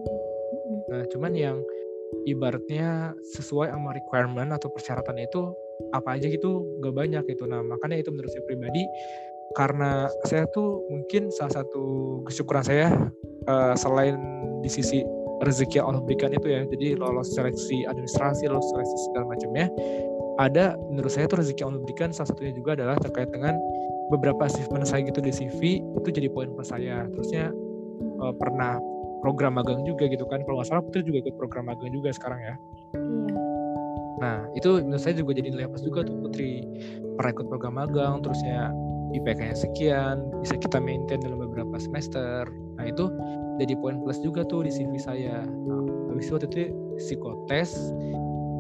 Nah cuman yang ibaratnya sesuai sama requirement atau persyaratan itu apa aja gitu gak banyak gitu. Nah makanya itu menurut saya pribadi karena saya tuh mungkin salah satu kesyukuran saya uh, selain di sisi rezeki yang Allah berikan itu ya jadi lolos seleksi administrasi lolos seleksi segala macamnya ada menurut saya tuh rezeki yang Allah berikan salah satunya juga adalah terkait dengan beberapa achievement saya gitu di CV itu jadi poin plus saya. Terusnya uh, pernah program magang juga gitu kan kalau nggak salah Putri juga ikut program magang juga sekarang ya. Iya. Nah itu menurut saya juga jadi nilai plus juga tuh Putri pernah ikut program magang terusnya IPK-nya sekian, bisa kita maintain dalam beberapa semester. Nah itu jadi poin plus juga tuh di CV saya. Nah, habis itu waktu itu psikotes.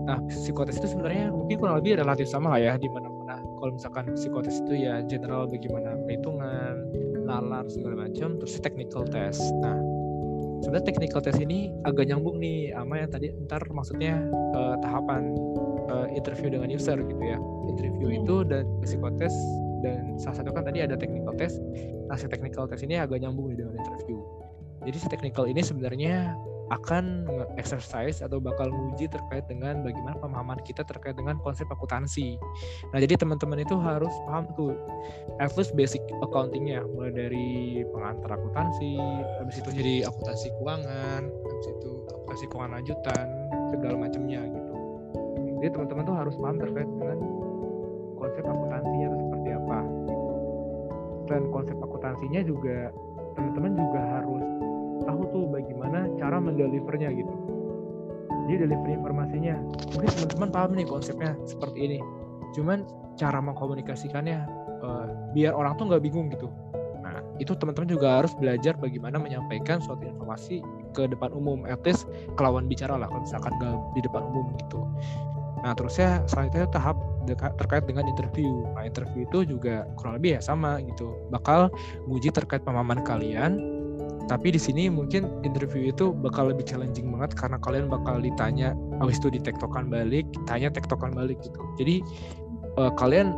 Nah, psikotes itu sebenarnya mungkin kurang lebih relatif sama lah ya di mana-mana. Kalau misalkan psikotes itu ya general bagaimana perhitungan, nalar segala macam, terus technical test. Nah, sebenarnya technical test ini agak nyambung nih sama yang tadi ntar maksudnya uh, tahapan uh, interview dengan user gitu ya. Interview hmm. itu dan psikotes dan salah satu kan tadi ada technical test nah si technical test ini agak nyambung dengan interview jadi si technical ini sebenarnya akan exercise atau bakal nguji terkait dengan bagaimana pemahaman kita terkait dengan konsep akuntansi. Nah, jadi teman-teman itu harus paham tuh at least basic accountingnya, mulai dari pengantar akuntansi, habis itu jadi akuntansi keuangan, habis itu akuntansi keuangan lanjutan, segala macamnya gitu. Jadi teman-teman tuh harus paham terkait dengan konsep akuntansinya itu seperti apa gitu. Selain konsep akuntansinya juga teman-teman juga harus tahu tuh bagaimana cara mendelivernya gitu. Jadi delivery informasinya, mungkin teman-teman paham nih konsepnya seperti ini. Cuman cara mengkomunikasikannya uh, biar orang tuh nggak bingung gitu. Nah itu teman-teman juga harus belajar bagaimana menyampaikan suatu informasi ke depan umum, least kelawan bicara lah kalau misalkan nggak di depan umum gitu. Nah terusnya selanjutnya tahap terkait dengan interview. Nah interview itu juga kurang lebih ya sama gitu. Bakal nguji terkait pemahaman kalian. Tapi di sini mungkin interview itu bakal lebih challenging banget karena kalian bakal ditanya, habis itu ditektokan balik, tanya tektokan balik gitu. Jadi uh, kalian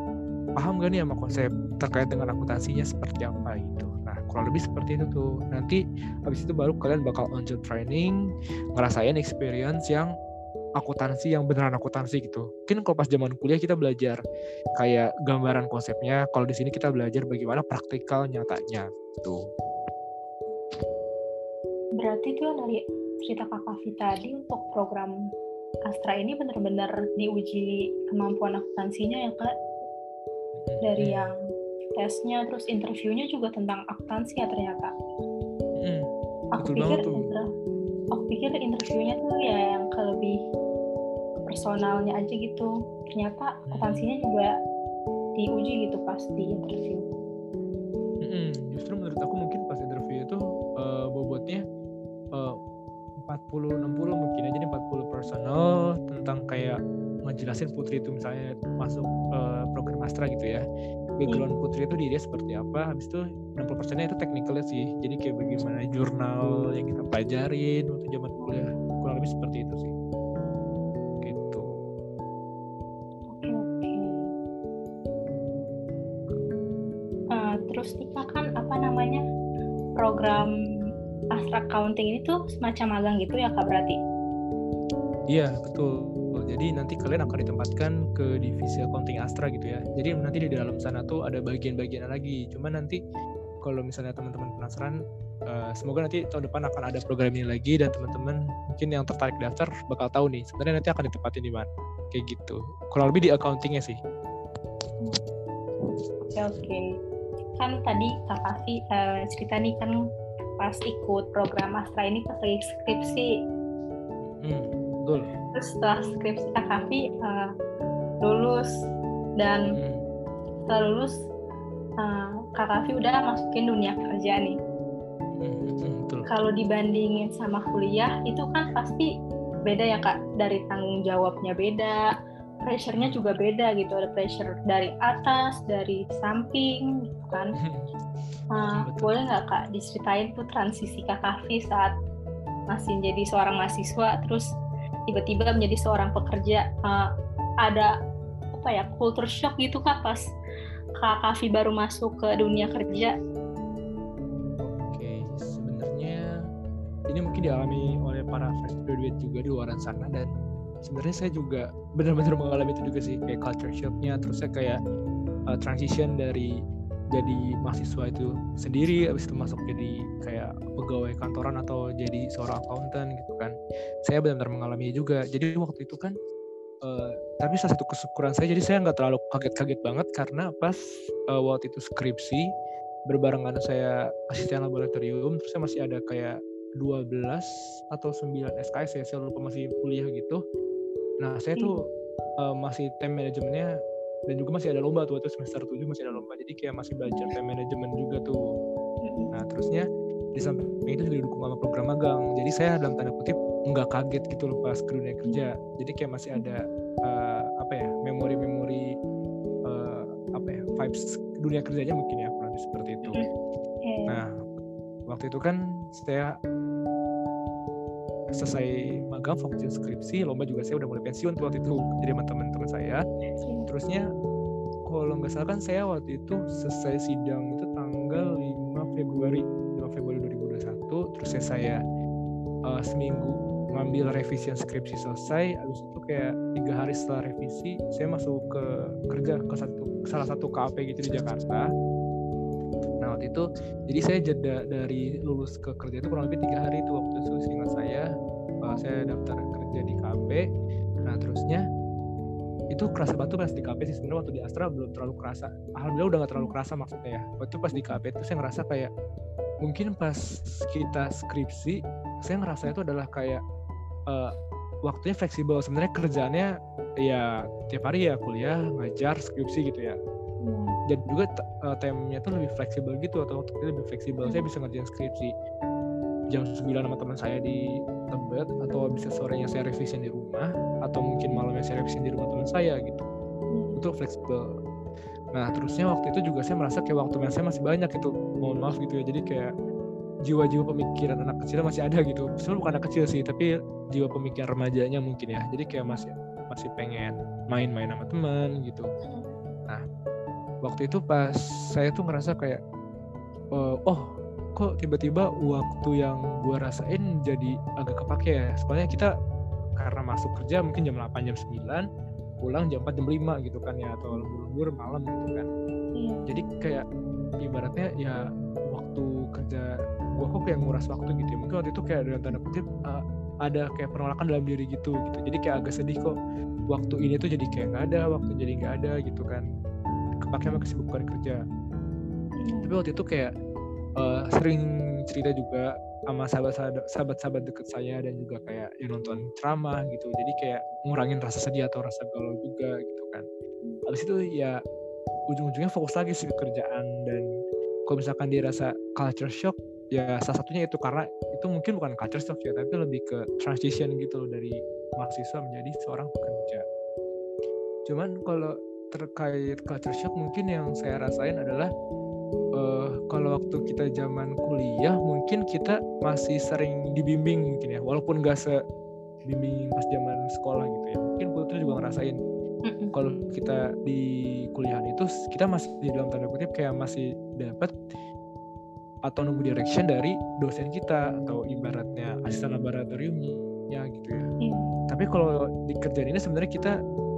paham gak nih sama konsep terkait dengan akuntansinya seperti apa gitu. Nah kurang lebih seperti itu tuh. Nanti habis itu baru kalian bakal on job training, ngerasain experience yang akuntansi yang beneran akuntansi gitu. Mungkin kalau pas zaman kuliah kita belajar kayak gambaran konsepnya, kalau di sini kita belajar bagaimana praktikal nyatanya gitu. Berarti tuh dari cerita Kak Kavi tadi untuk program Astra ini benar-benar diuji kemampuan akuntansinya ya Kak? Dari yang tesnya terus interviewnya juga tentang akuntansi ya ternyata. Hmm, aku pikir aku pikir interviewnya tuh ya yang ke lebih personalnya aja gitu. Ternyata akuntansinya juga diuji gitu pas di interview. Hmm, justru menurut aku mungkin pas interview itu uh, bobotnya uh, 40 60 mungkin aja nih 40 personal tentang kayak ngejelasin Putri itu misalnya masuk uh, program Astra gitu ya background hmm. Putri itu dia seperti apa habis itu 60 persennya itu technicalnya sih jadi kayak bagaimana jurnal yang kita pelajarin waktu zaman kuliah kurang lebih seperti itu sih terus kita kan apa namanya program Astra Accounting ini tuh semacam magang gitu ya kak berarti? Iya betul. Jadi nanti kalian akan ditempatkan ke divisi accounting Astra gitu ya. Jadi nanti di dalam sana tuh ada bagian-bagian lagi. Cuma nanti kalau misalnya teman-teman penasaran, uh, semoga nanti tahun depan akan ada program ini lagi dan teman-teman mungkin yang tertarik daftar bakal tahu nih sebenarnya nanti akan ditempatin di mana. Kayak gitu. Kurang lebih di accountingnya sih. Oke oke kan tadi Kak Kavi uh, cerita nih kan pas ikut program Astra ini pas lagi skripsi. Hmm, betul. Terus setelah skripsi Kak Kavi uh, lulus. Dan hmm. setelah lulus uh, Kak Kavi udah masukin dunia kerja nih. Hmm, hmm Kalau dibandingin sama kuliah itu kan pasti beda ya Kak. Dari tanggung jawabnya beda, pressure-nya juga beda gitu. Ada pressure dari atas dari samping gitu kan. Nah, boleh nggak kak diceritain tuh transisi kak Kavi saat masih jadi seorang mahasiswa terus tiba-tiba menjadi seorang pekerja uh, ada apa ya culture shock gitu kak pas kak Kavi baru masuk ke dunia kerja? Oke sebenarnya ini mungkin dialami oleh para fresh graduate juga di luar sana dan sebenarnya saya juga benar-benar mengalami itu juga sih kayak culture shocknya terus saya kayak uh, transition dari jadi mahasiswa itu sendiri habis itu masuk jadi kayak pegawai kantoran atau jadi seorang accountant gitu kan. Saya benar-benar mengalami juga. Jadi waktu itu kan uh, tapi salah satu kesyukuran saya jadi saya nggak terlalu kaget-kaget banget karena pas uh, waktu itu skripsi berbarengan saya asisten laboratorium terus saya masih ada kayak 12 atau 9 SKS ya saya lupa masih kuliah gitu. Nah, saya tuh uh, masih time manajemennya dan juga masih ada lomba tuh itu semester 7 masih ada lomba. Jadi kayak masih belajar time management juga tuh. Nah, terusnya di samping itu juga didukung sama program magang. Jadi saya dalam tanda kutip nggak kaget gitu loh pas ke dunia kerja. Jadi kayak masih ada uh, apa ya memori-memori uh, apa ya vibes dunia kerjanya mungkin ya kurang seperti itu. Nah waktu itu kan saya selesai magang fokusin skripsi lomba juga saya udah mulai pensiun tuh waktu itu jadi sama teman-teman saya. Terusnya kalau nggak salah kan saya waktu itu selesai sidang itu tanggal 5 Februari 5 Februari 2021 terus saya, saya uh, seminggu ngambil revisi skripsi selesai habis itu kayak tiga hari setelah revisi saya masuk ke kerja ke satu ke salah satu kafe gitu di Jakarta waktu itu jadi saya jeda dari lulus ke kerja itu kurang lebih tiga hari itu waktu itu seingat saya uh, saya daftar kerja di KP. Nah terusnya itu kerasa batu pas di KP sih sebenarnya waktu di Astra belum terlalu kerasa. Alhamdulillah udah gak terlalu kerasa maksudnya ya. Waktu pas di KP itu saya ngerasa kayak mungkin pas kita skripsi saya ngerasa itu adalah kayak uh, waktunya fleksibel sebenarnya kerjaannya ya tiap hari ya kuliah ngajar skripsi gitu ya dan juga uh, timenya tuh lebih fleksibel gitu atau waktu lebih fleksibel. Saya bisa ngerjain skripsi jam 9 sama teman saya di Tebet atau bisa sorenya saya revisi di rumah atau mungkin malamnya saya revisi di rumah teman saya gitu. Itu fleksibel. Nah terusnya waktu itu juga saya merasa kayak waktu saya masih banyak itu mohon maaf gitu ya jadi kayak jiwa-jiwa pemikiran anak kecil masih ada gitu. Sebenarnya bukan anak kecil sih tapi jiwa pemikiran remajanya mungkin ya. Jadi kayak masih masih pengen main-main sama teman gitu. Nah waktu itu pas saya tuh ngerasa kayak uh, oh kok tiba-tiba waktu yang gue rasain jadi agak kepake ya. Soalnya kita karena masuk kerja mungkin jam 8 jam 9 pulang jam 4 jam 5 gitu kan ya atau lembur-lembur malam gitu kan. Iya. jadi kayak ibaratnya ya waktu kerja gue kok kayak nguras waktu gitu ya. Mungkin waktu itu kayak dalam tanda kutip uh, ada kayak penolakan dalam diri gitu gitu. Jadi kayak agak sedih kok waktu ini tuh jadi kayak nggak ada waktu jadi nggak ada gitu kan kepake sama kesibukan kerja. Hmm. tapi waktu itu kayak uh, sering cerita juga sama sahabat-sahabat sahabat deket saya dan juga kayak yang nonton ceramah gitu. Jadi kayak ngurangin rasa sedih atau rasa galau juga gitu kan. Habis itu ya ujung-ujungnya fokus lagi sih ke kerjaan dan kalau misalkan dia rasa culture shock ya salah satunya itu karena itu mungkin bukan culture shock ya tapi lebih ke transition gitu loh dari mahasiswa menjadi seorang pekerja. Cuman kalau terkait culture shock mungkin yang saya rasain adalah uh, kalau waktu kita zaman kuliah mungkin kita masih sering dibimbing mungkin ya walaupun gak se bimbing pas zaman sekolah gitu ya mungkin putri juga ngerasain kalau kita di kuliahan itu kita masih di dalam tanda kutip kayak masih dapat atau nunggu direction dari dosen kita atau ibaratnya asisten laboratoriumnya gitu ya. Yeah. Tapi kalau di kerjaan ini sebenarnya kita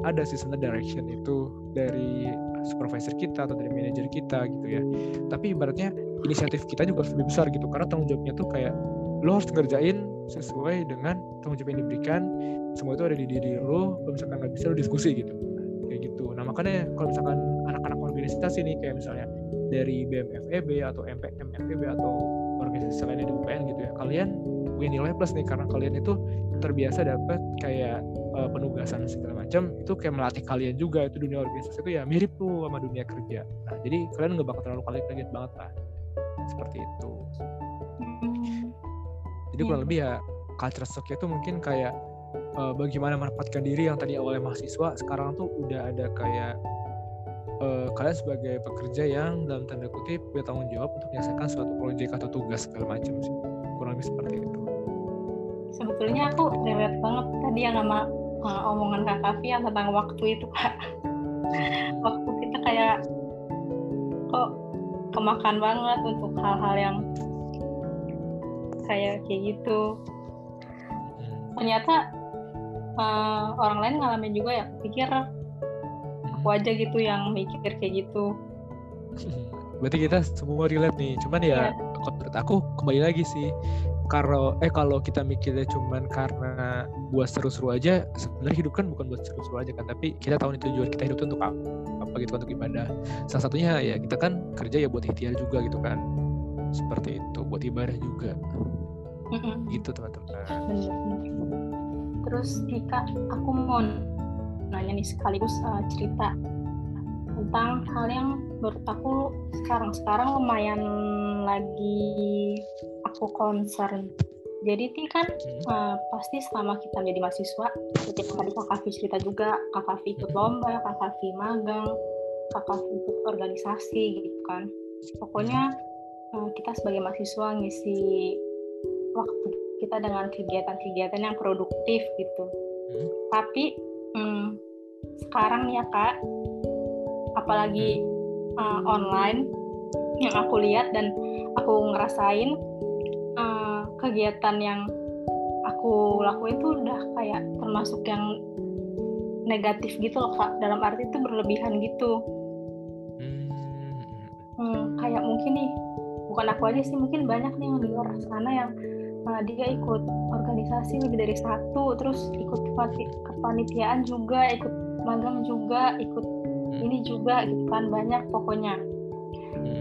ada sih sebenarnya direction itu dari supervisor kita atau dari manajer kita gitu ya. Tapi ibaratnya inisiatif kita juga harus lebih besar gitu karena tanggung jawabnya tuh kayak lo harus ngerjain sesuai dengan tanggung jawab yang diberikan semua itu ada di diri lo kalau misalkan nggak bisa lo diskusi gitu. Kayak gitu. Nah makanya kalau misalkan anak-anak organisasi ini kayak misalnya dari BMFEB atau MPMFEB atau organisasi lainnya di UPN gitu ya kalian punya nilai plus nih karena kalian itu terbiasa dapat kayak uh, penugasan segala macam itu kayak melatih kalian juga itu dunia organisasi itu ya mirip tuh sama dunia kerja. Nah jadi kalian nggak bakal terlalu kaget-kaget banget lah. Seperti itu. Jadi kurang lebih ya culture shock itu mungkin kayak uh, bagaimana menempatkan diri yang tadi awalnya mahasiswa sekarang tuh udah ada kayak uh, kalian sebagai pekerja yang dalam tanda kutip punya tanggung jawab untuk menyelesaikan suatu proyek atau tugas segala macam sih. Kurang lebih seperti itu. Sebetulnya aku relate banget tadi yang nama uh, omongan kak Kavi yang tentang waktu itu kak. Hmm. waktu kita kayak kok kemakan banget untuk hal-hal yang kayak kayak gitu. Ternyata uh, orang lain ngalamin juga ya pikir aku aja gitu yang mikir kayak gitu. Berarti kita semua relate nih. Cuman ya yeah. menurut aku kembali lagi sih kalau eh kalau kita mikirnya cuman karena buat seru-seru aja sebenarnya hidup kan bukan buat seru-seru aja kan tapi kita tahu nih tujuan kita hidup itu untuk apa, apa gitu untuk ibadah. Salah satunya ya kita kan kerja ya buat ikhtiar juga gitu kan. Seperti itu buat ibadah juga. Mm-hmm. gitu teman-teman. Terus Ika aku mau nanya nih sekaligus uh, cerita tentang hal yang menurut aku sekarang-sekarang lumayan lagi aku concern. Jadi ini kan hmm. uh, pasti selama kita menjadi mahasiswa seperti tadi Kak Kavi cerita juga Kak Kavi ikut lomba Kak Kavi magang Kak Kavi ikut organisasi gitu kan. Pokoknya uh, kita sebagai mahasiswa ngisi waktu kita dengan kegiatan-kegiatan yang produktif gitu. Hmm. tapi hmm, sekarang ya kak apalagi uh, online yang aku lihat dan aku ngerasain uh, kegiatan yang aku lakuin itu udah kayak termasuk yang negatif gitu loh kak dalam arti itu berlebihan gitu hmm. hmm, kayak mungkin nih bukan aku aja sih mungkin banyak nih yang di luar sana yang uh, dia ikut organisasi lebih dari satu terus ikut kepanitiaan juga ikut magang juga ikut. Ini juga gitu kan banyak pokoknya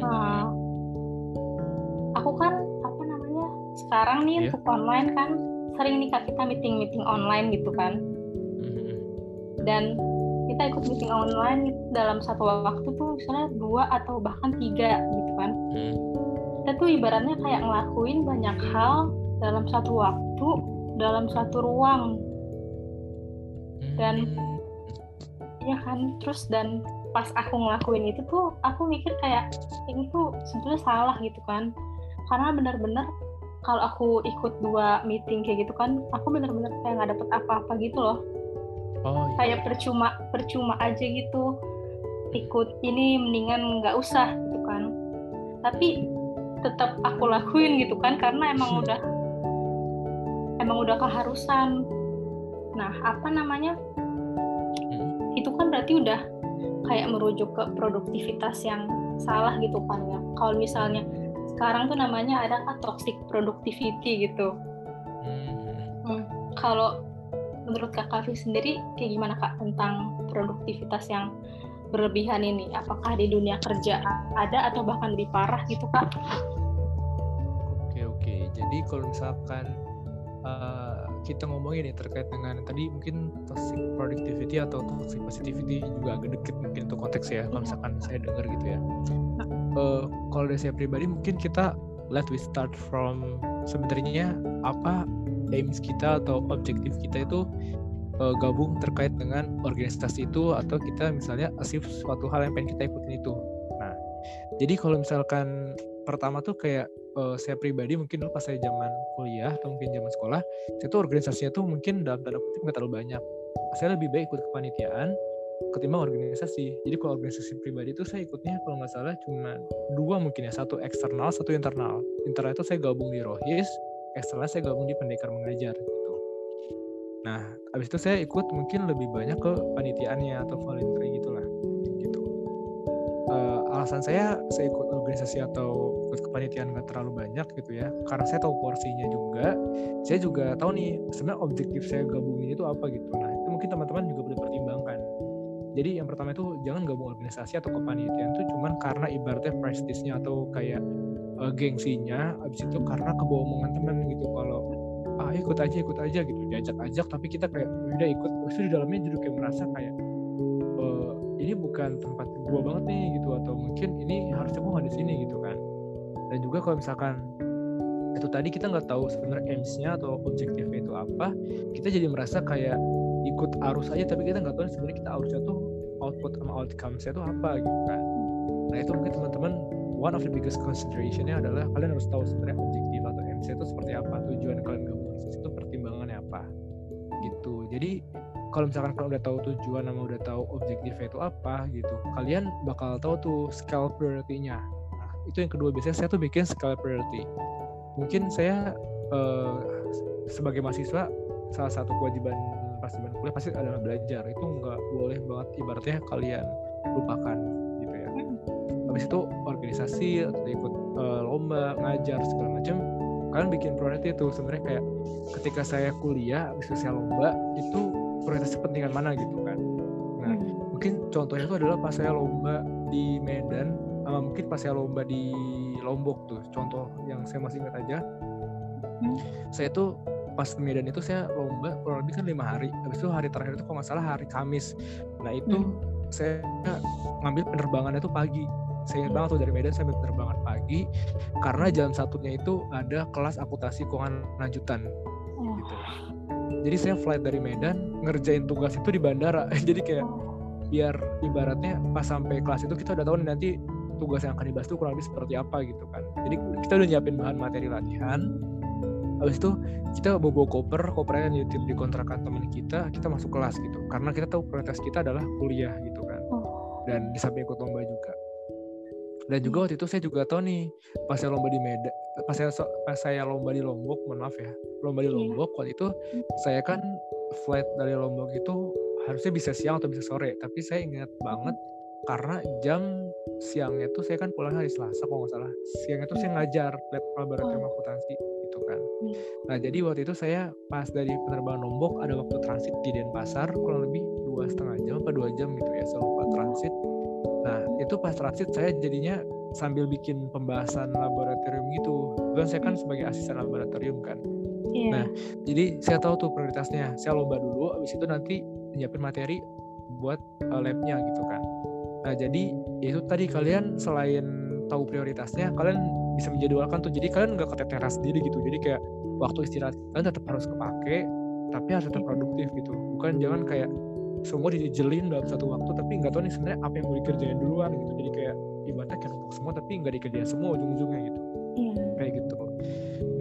nah aku kan apa namanya sekarang nih yeah. untuk online kan sering nih kak kita meeting meeting online gitu kan hmm. dan kita ikut meeting online dalam satu waktu tuh misalnya dua atau bahkan tiga gitu kan hmm. kita tuh ibaratnya kayak ngelakuin banyak hal dalam satu waktu dalam satu ruang dan. Ya kan? Terus dan pas aku ngelakuin itu tuh aku mikir kayak ini tuh sebetulnya salah gitu kan. Karena benar-benar kalau aku ikut dua meeting kayak gitu kan aku benar-benar kayak nggak dapet apa-apa gitu loh. Oh, iya. kayak percuma percuma aja gitu. Ikut ini mendingan nggak usah gitu kan. Tapi tetap aku lakuin gitu kan karena emang udah emang udah keharusan. Nah apa namanya? hmm. Berarti udah kayak merujuk ke produktivitas yang salah gitu kan ya kalau misalnya sekarang tuh namanya ada kan toxic productivity gitu hmm. Hmm. kalau menurut kak Kavi sendiri kayak gimana kak tentang produktivitas yang berlebihan ini apakah di dunia kerja ada atau bahkan lebih parah gitu kak oke oke jadi kalau misalkan uh, kita ngomongin nih terkait dengan tadi mungkin toxic productivity atau toxic positivity juga agak deket mungkin untuk konteks ya kalau misalkan saya dengar gitu ya. Uh, kalau dari saya pribadi mungkin kita let we start from sebenarnya apa aims kita atau objektif kita itu uh, gabung terkait dengan organisasi itu atau kita misalnya achieve suatu hal yang pengen kita ikutin itu. Nah jadi kalau misalkan pertama tuh kayak uh, saya pribadi mungkin dulu pas saya zaman kuliah atau mungkin zaman sekolah saya tuh organisasinya tuh mungkin dalam tanda kutip nggak terlalu banyak. Saya lebih baik ikut kepanitiaan ketimbang organisasi. Jadi kalau organisasi pribadi itu saya ikutnya kalau nggak salah cuma dua mungkin ya satu eksternal satu internal. Internal itu saya gabung di rohis eksternal saya gabung di pendekar mengajar gitu. Nah abis itu saya ikut mungkin lebih banyak ke panitiaannya atau uh, alasan saya saya ikut organisasi atau ikut kepanitiaan nggak terlalu banyak gitu ya. Karena saya tahu porsinya juga. Saya juga tahu nih sebenarnya objektif saya gabungin itu apa gitu. Nah itu mungkin teman-teman juga perlu pertimbangkan jadi yang pertama itu jangan gabung organisasi atau kepanitiaan itu cuman karena ibaratnya prestisnya atau kayak uh, gengsinya. Abis itu karena kebawa omongan teman gitu. Kalau ah ikut aja ikut aja gitu. Diajak-ajak tapi kita kayak udah ikut. Terus di dalamnya jadi kayak merasa kayak ini bukan tempat gua banget nih gitu. Atau mungkin ini harusnya gua nggak di sini gitu kan. Dan juga kalau misalkan itu tadi kita nggak tahu sebenarnya aims-nya atau objektifnya itu apa kita jadi merasa kayak ikut arus aja. Tapi kita nggak tahu sebenarnya kita arusnya tuh output sama outcome-nya tuh apa gitu kan. Nah itu mungkin teman-teman one of the biggest consideration-nya adalah kalian harus tahu sebenarnya objektif atau aims itu seperti apa tujuan kalian gabung itu pertimbangannya apa gitu. Jadi kalau misalkan kalian udah tahu tujuan sama udah tahu objektifnya itu apa gitu kalian bakal tahu tuh scale priority-nya. Nah, itu yang kedua biasanya saya tuh bikin scale priority. Mungkin saya uh, sebagai mahasiswa salah satu kewajiban pas zaman kuliah pasti adalah belajar. Itu nggak boleh banget ibaratnya kalian lupakan gitu ya. Habis itu organisasi atau ikut uh, lomba ngajar segala macam kalian bikin priority itu sebenarnya kayak ketika saya kuliah habis itu saya lomba itu prioritas kepentingan mana gitu kan nah hmm. mungkin contohnya itu adalah pas saya lomba di Medan uh, mungkin pas saya lomba di Lombok tuh contoh yang saya masih ingat aja hmm. saya tuh pas Medan itu saya lomba kurang lebih kan lima hari habis itu hari terakhir itu kalau nggak salah hari Kamis nah itu hmm. saya ngambil penerbangannya itu pagi saya ingat banget tuh dari Medan saya ambil penerbangan pagi karena jam satunya itu ada kelas akuntansi keuangan lanjutan oh. gitu jadi saya flight dari Medan ngerjain tugas itu di bandara. Jadi kayak biar ibaratnya pas sampai kelas itu kita udah tahu nih nanti tugas yang akan dibahas itu kurang lebih seperti apa gitu kan. Jadi kita udah nyiapin bahan materi latihan. Habis itu kita bawa, bawa koper kopernya nitip di kontrakan teman kita kita masuk kelas gitu. Karena kita tahu prioritas kita adalah kuliah gitu kan. Oh. dan di samping ikut lomba dan juga hmm. waktu itu saya juga tahu nih pas saya lomba di Medan pas saya pas saya lomba di Lombok mohon maaf ya lomba di iya. Lombok waktu itu hmm. saya kan flight dari Lombok itu harusnya bisa siang atau bisa sore tapi saya ingat banget karena jam siangnya tuh saya kan pulang hari Selasa kalau nggak salah siangnya tuh saya hmm. ngajar lab laboratorium akuntansi gitu kan hmm. nah jadi waktu itu saya pas dari penerbangan Lombok ada waktu transit di Denpasar kurang lebih dua setengah jam apa dua jam gitu ya saya lupa transit nah itu pas transit saya jadinya sambil bikin pembahasan laboratorium gitu kan saya kan sebagai asisten laboratorium kan yeah. nah jadi saya tahu tuh prioritasnya saya lomba dulu habis itu nanti nyiapin materi buat uh, labnya gitu kan Nah jadi itu tadi kalian selain tahu prioritasnya, kalian bisa menjadwalkan tuh. Jadi kalian nggak keteteran sendiri gitu. Jadi kayak waktu istirahat kalian tetap harus kepake, tapi harus tetap produktif gitu. Bukan jangan kayak semua dijelin dalam satu waktu, tapi nggak tahu nih sebenarnya apa yang mau dikerjain duluan gitu. Jadi kayak ibaratnya kayak numpuk semua, tapi nggak dikerjain semua ujung-ujungnya gitu. Yeah. Kayak gitu.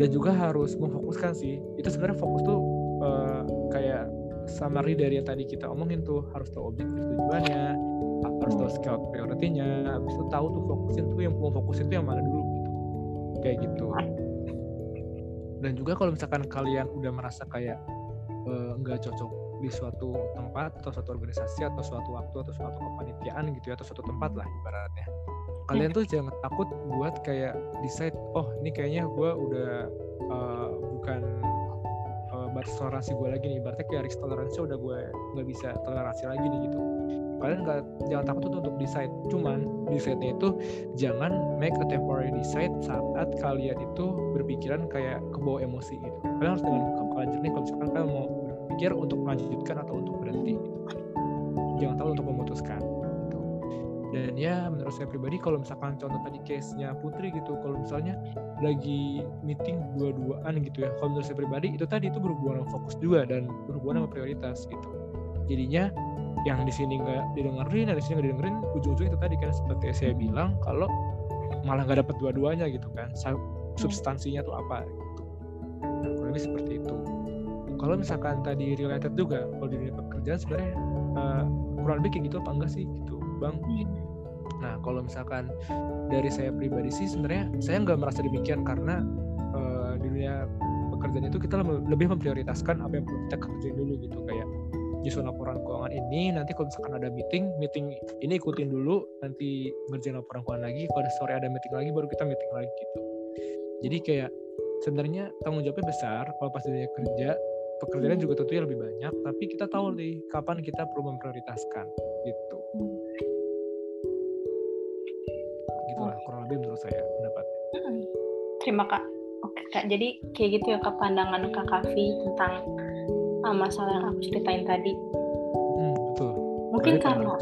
Dan juga harus memfokuskan sih. Itu sebenarnya fokus tuh uh, kayak summary dari yang tadi kita omongin tuh harus tahu objektif tujuannya harus tahu scout priority-nya habis itu tahu tuh fokusin tuh yang mau fokusin tuh yang mana dulu gitu kayak gitu dan juga kalau misalkan kalian udah merasa kayak eh, nggak uh, cocok di suatu tempat atau suatu organisasi atau suatu waktu atau suatu kepanitiaan gitu ya atau suatu tempat lah ibaratnya. Kalian tuh jangan takut buat kayak decide oh ini kayaknya gue udah uh, bukan batas toleransi gue lagi nih berarti kayak risk toleransi udah gue nggak bisa toleransi lagi nih gitu. Kalian nggak jangan takut tuh untuk decide cuman decide-nya itu jangan make a temporary decide saat kalian itu berpikiran kayak kebawa emosi gitu. Kalian harus dengan kepala jernih kalau misalkan kalian mau berpikir untuk melanjutkan atau untuk berhenti gitu jangan tahu untuk memutuskan dan ya menurut saya pribadi kalau misalkan contoh tadi case-nya Putri gitu kalau misalnya lagi meeting dua-duaan gitu ya kalau menurut saya pribadi itu tadi itu berhubungan sama fokus juga dan berhubungan sama prioritas gitu. Jadinya yang di sini nggak didengerin dan di sini nggak didengerin ujung-ujungnya itu tadi kan seperti saya bilang kalau malah nggak dapat dua-duanya gitu kan substansinya tuh apa gitu. Nah, kurang lebih seperti itu kalau misalkan tadi related juga kalau di dunia pekerjaan sebenarnya uh, kurang lebih kayak gitu apa enggak sih? Gitu bang. Nah, kalau misalkan dari saya pribadi sih sebenarnya saya nggak merasa demikian karena uh, di dunia pekerjaan itu kita lebih memprioritaskan apa yang perlu kita kerjain dulu gitu. Kayak nyusun laporan keuangan ini nanti kalau misalkan ada meeting meeting ini ikutin dulu nanti ngerjain laporan keuangan lagi kalau sore ada meeting lagi baru kita meeting lagi gitu. Jadi kayak sebenarnya tanggung jawabnya besar kalau pas dunia kerja pekerjaan juga tentunya lebih banyak tapi kita tahu nih kapan kita perlu memprioritaskan gitu lebih menurut saya pendapatnya. Terima kak. Oke kak. Jadi kayak gitu ya kak pandangan kak Kavi tentang uh, masalah yang aku ceritain tadi. Hmm, betul. Mungkin karena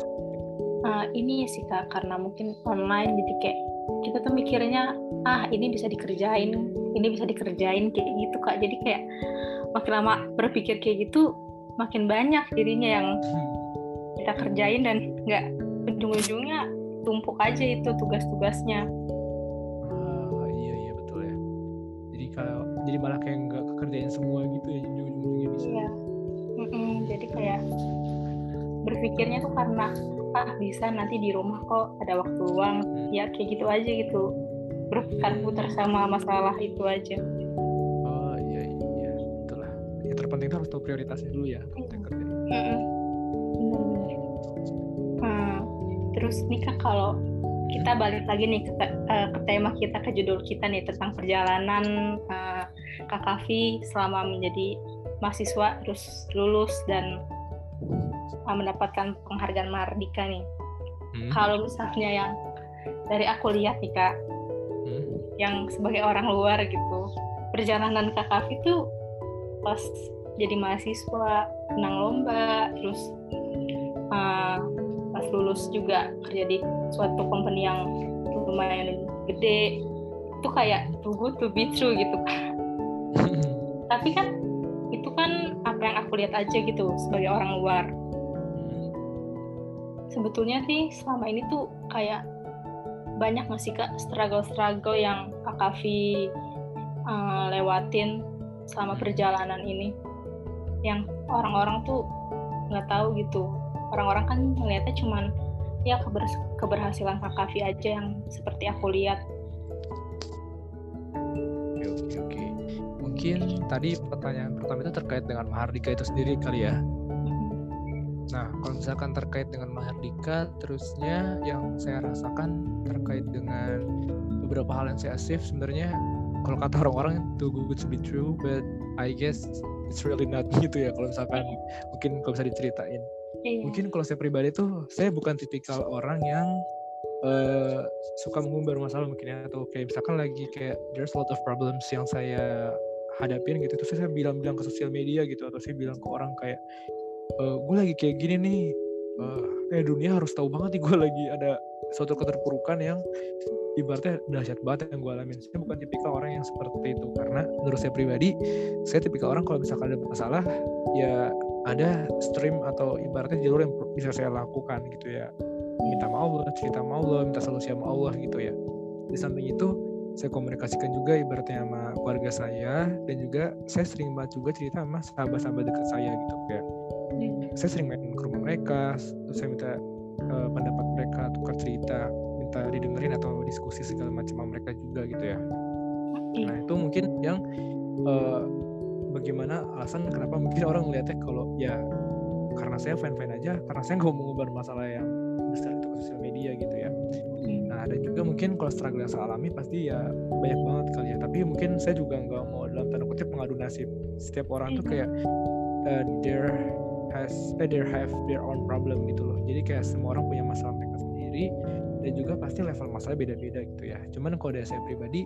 uh, ini ya sih kak karena mungkin online jadi kayak kita tuh mikirnya ah ini bisa dikerjain ini bisa dikerjain kayak gitu kak jadi kayak makin lama berpikir kayak gitu makin banyak dirinya yang kita kerjain dan nggak ujung-ujungnya tumpuk aja itu tugas-tugasnya. Ah iya iya betul ya. Jadi kalau jadi malah kayak nggak kekerjain semua gitu ya ujung-ujungnya bisa. Iya. Mm -mm, jadi kayak berpikirnya tuh karena ah bisa nanti di rumah kok ada waktu luang. Ya kayak gitu aja gitu. Berputar putar sama masalah itu aja terpenting itu harus tahu prioritasnya dulu ya kita kerja nah, terus nih kak kalau kita balik lagi nih ke, uh, ke tema kita ke judul kita nih tentang perjalanan uh, Kak Kavi selama menjadi mahasiswa terus lulus dan uh, mendapatkan penghargaan Mardika nih. Hmm. Kalau misalnya yang dari aku lihat nih kak, hmm. yang sebagai orang luar gitu, perjalanan kak Kavi tuh pas jadi mahasiswa, menang lomba, terus uh, pas lulus juga kerja di suatu company yang lumayan gede, itu kayak too good to be true gitu. Tapi kan itu kan apa yang aku lihat aja gitu sebagai orang luar. Sebetulnya sih selama ini tuh kayak banyak nggak sih kak struggle-struggle yang kak Kavi uh, lewatin selama perjalanan ini yang orang-orang tuh nggak tahu gitu. Orang-orang kan melihatnya cuman ya keber keberhasilan kak Kavi aja yang seperti aku lihat. Oke oke oke. Mungkin tadi pertanyaan pertama itu terkait dengan Mahardika itu sendiri kali ya? Nah, kalau misalkan terkait dengan Mahardika, terusnya yang saya rasakan terkait dengan beberapa hal yang saya achieve sebenarnya kalau kata orang-orang itu good to be true, but I guess it's really not gitu ya kalau misalkan mungkin kalau bisa diceritain. Iya. Mungkin kalau saya pribadi tuh saya bukan tipikal orang yang uh, suka mengumbar masalah mungkin ya atau kayak misalkan lagi kayak there's a lot of problems yang saya hadapin gitu terus saya bilang-bilang ke sosial media gitu atau saya bilang ke orang kayak uh, eh, gue lagi kayak gini nih uh, eh dunia harus tahu banget nih gue lagi ada suatu keterpurukan yang ibaratnya dahsyat banget yang gue alamin. Saya bukan tipikal orang yang seperti itu karena menurut saya pribadi, saya tipikal orang kalau misalkan ada masalah ya ada stream atau ibaratnya jalur yang bisa saya lakukan gitu ya. Minta sama Allah, cerita sama Allah, minta solusi sama Allah gitu ya. Di samping itu saya komunikasikan juga ibaratnya sama keluarga saya dan juga saya sering banget juga cerita sama sahabat-sahabat dekat saya gitu kayak saya sering main ke rumah mereka terus saya minta uh, pendapat mereka tukar cerita minta didengerin atau diskusi segala macam sama mereka juga gitu ya. Nah itu mungkin yang uh, bagaimana alasan kenapa mungkin orang melihatnya kalau ya karena saya fan fan aja karena saya nggak mau ngobar masalah yang besar itu ke sosial media gitu ya. Nah ada juga mungkin kalau struggle yang saya alami pasti ya banyak banget kali ya. Tapi mungkin saya juga nggak mau dalam tanda kutip mengadu nasib. Setiap orang tuh kayak uh, there has eh, they have their own problem gitu loh. Jadi kayak semua orang punya masalah mereka sendiri dan juga pasti level masalah beda-beda gitu ya. Cuman kalau dari saya pribadi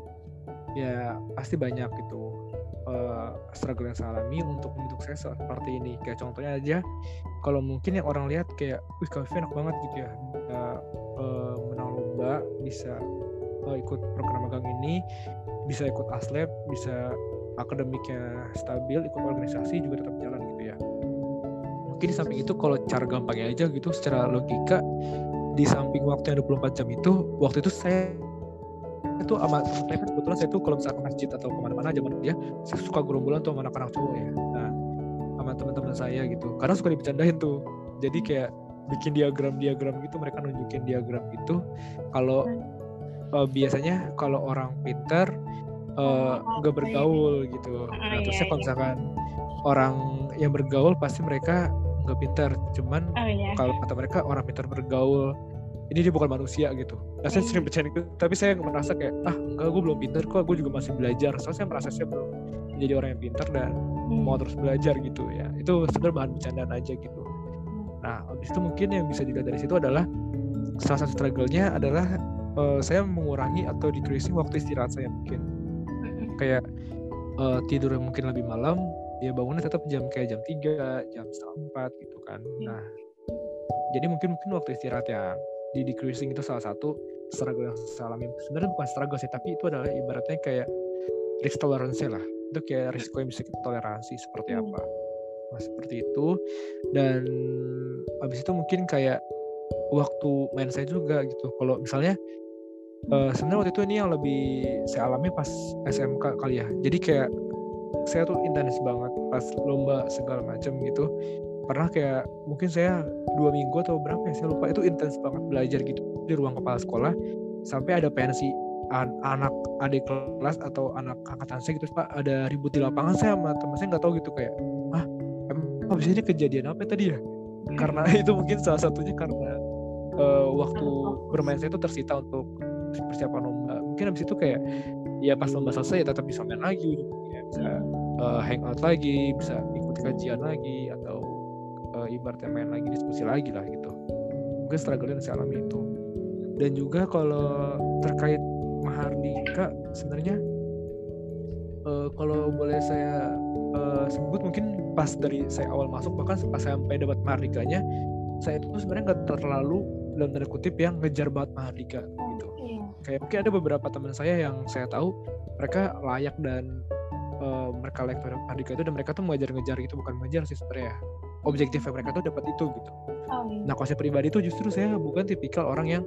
ya pasti banyak gitu uh, struggle yang saya alami untuk membentuk saya seperti ini. Kayak contohnya aja kalau mungkin yang orang lihat kayak wih kafe enak banget gitu ya. Uh, uh, menang lomba bisa uh, ikut program magang ini bisa ikut aslab bisa akademiknya stabil ikut organisasi juga tetap jalan gitu ya. Mungkin di samping itu kalau cara gampangnya aja gitu secara logika di samping waktu yang 24 jam itu waktu itu saya itu sama saya kan kebetulan saya tuh kalau misalnya ke masjid atau ke mana-mana zaman dia saya suka gerombolan tuh sama anak-anak cowok ya. Nah sama teman-teman saya gitu. Karena suka dibicarain tuh. Jadi kayak bikin diagram-diagram gitu mereka nunjukin diagram gitu. Kalau uh, biasanya kalau orang pinter uh, nggak bergaul gitu. Nah, terus saya kalau misalkan orang yang bergaul pasti mereka nggak pintar. Cuman oh, iya. kalau kata mereka orang pintar bergaul. Ini dia bukan manusia gitu. Nah saya sering bercanda gitu tapi saya merasa kayak ah enggak gue belum pintar kok gue juga masih belajar. Soalnya saya merasa saya belum menjadi orang yang pintar dan hmm. mau terus belajar gitu ya. Itu sebenarnya bahan bercandaan aja gitu. Nah habis itu mungkin yang bisa dilihat dari situ adalah salah satu struggle-nya adalah uh, saya mengurangi atau decreasing waktu istirahat saya mungkin. Kayak uh, tidur yang mungkin lebih malam ya bangunnya tetap jam kayak jam 3, jam setengah 4 gitu kan. Hmm. Nah, jadi mungkin mungkin waktu istirahat yang di decreasing itu salah satu struggle yang saya alami. Sebenarnya bukan struggle sih tapi itu adalah ibaratnya kayak risk tolerance lah. Itu kayak risiko yang bisa kita toleransi seperti hmm. apa. Nah, seperti itu. Dan habis itu mungkin kayak waktu main saya juga gitu. Kalau misalnya uh, sebenarnya waktu itu ini yang lebih saya alami pas SMK kali ya. Jadi kayak saya tuh intens banget pas lomba segala macam gitu. Pernah kayak mungkin saya dua minggu atau berapa ya saya lupa. Itu intens banget belajar gitu di ruang kepala sekolah. Sampai ada pensi an anak adik kelas atau anak angkatan saya gitu pak ada ribut di lapangan saya sama teman saya nggak tahu gitu kayak ah emang habis ini kejadian apa tadi ya? Karena itu mungkin salah satunya karena uh, waktu bermain saya itu tersita untuk persiapan lomba. Mungkin habis itu kayak ya pas lomba selesai ya tetap bisa main lagi ya, bisa uh, hangout lagi bisa ikut kajian lagi atau uh, ibaratnya main lagi diskusi lagi lah gitu. Mungkin struggle yang saya alami itu. Dan juga kalau terkait Mahardika sebenarnya uh, kalau boleh saya uh, sebut mungkin pas dari saya awal masuk bahkan pas sampai dapat Mahardikanya saya itu sebenarnya nggak terlalu dalam tanda kutip yang ngejar banget Mahardika gitu. Iya. kayak mungkin ada beberapa teman saya yang saya tahu mereka layak dan uh, mereka layak Mahardika itu dan mereka tuh mengejar-ngejar gitu bukan mengejar sih sebenarnya. Objektifnya mereka tuh dapat itu gitu. Oh, nah kalau saya pribadi tuh justru saya bukan tipikal orang yang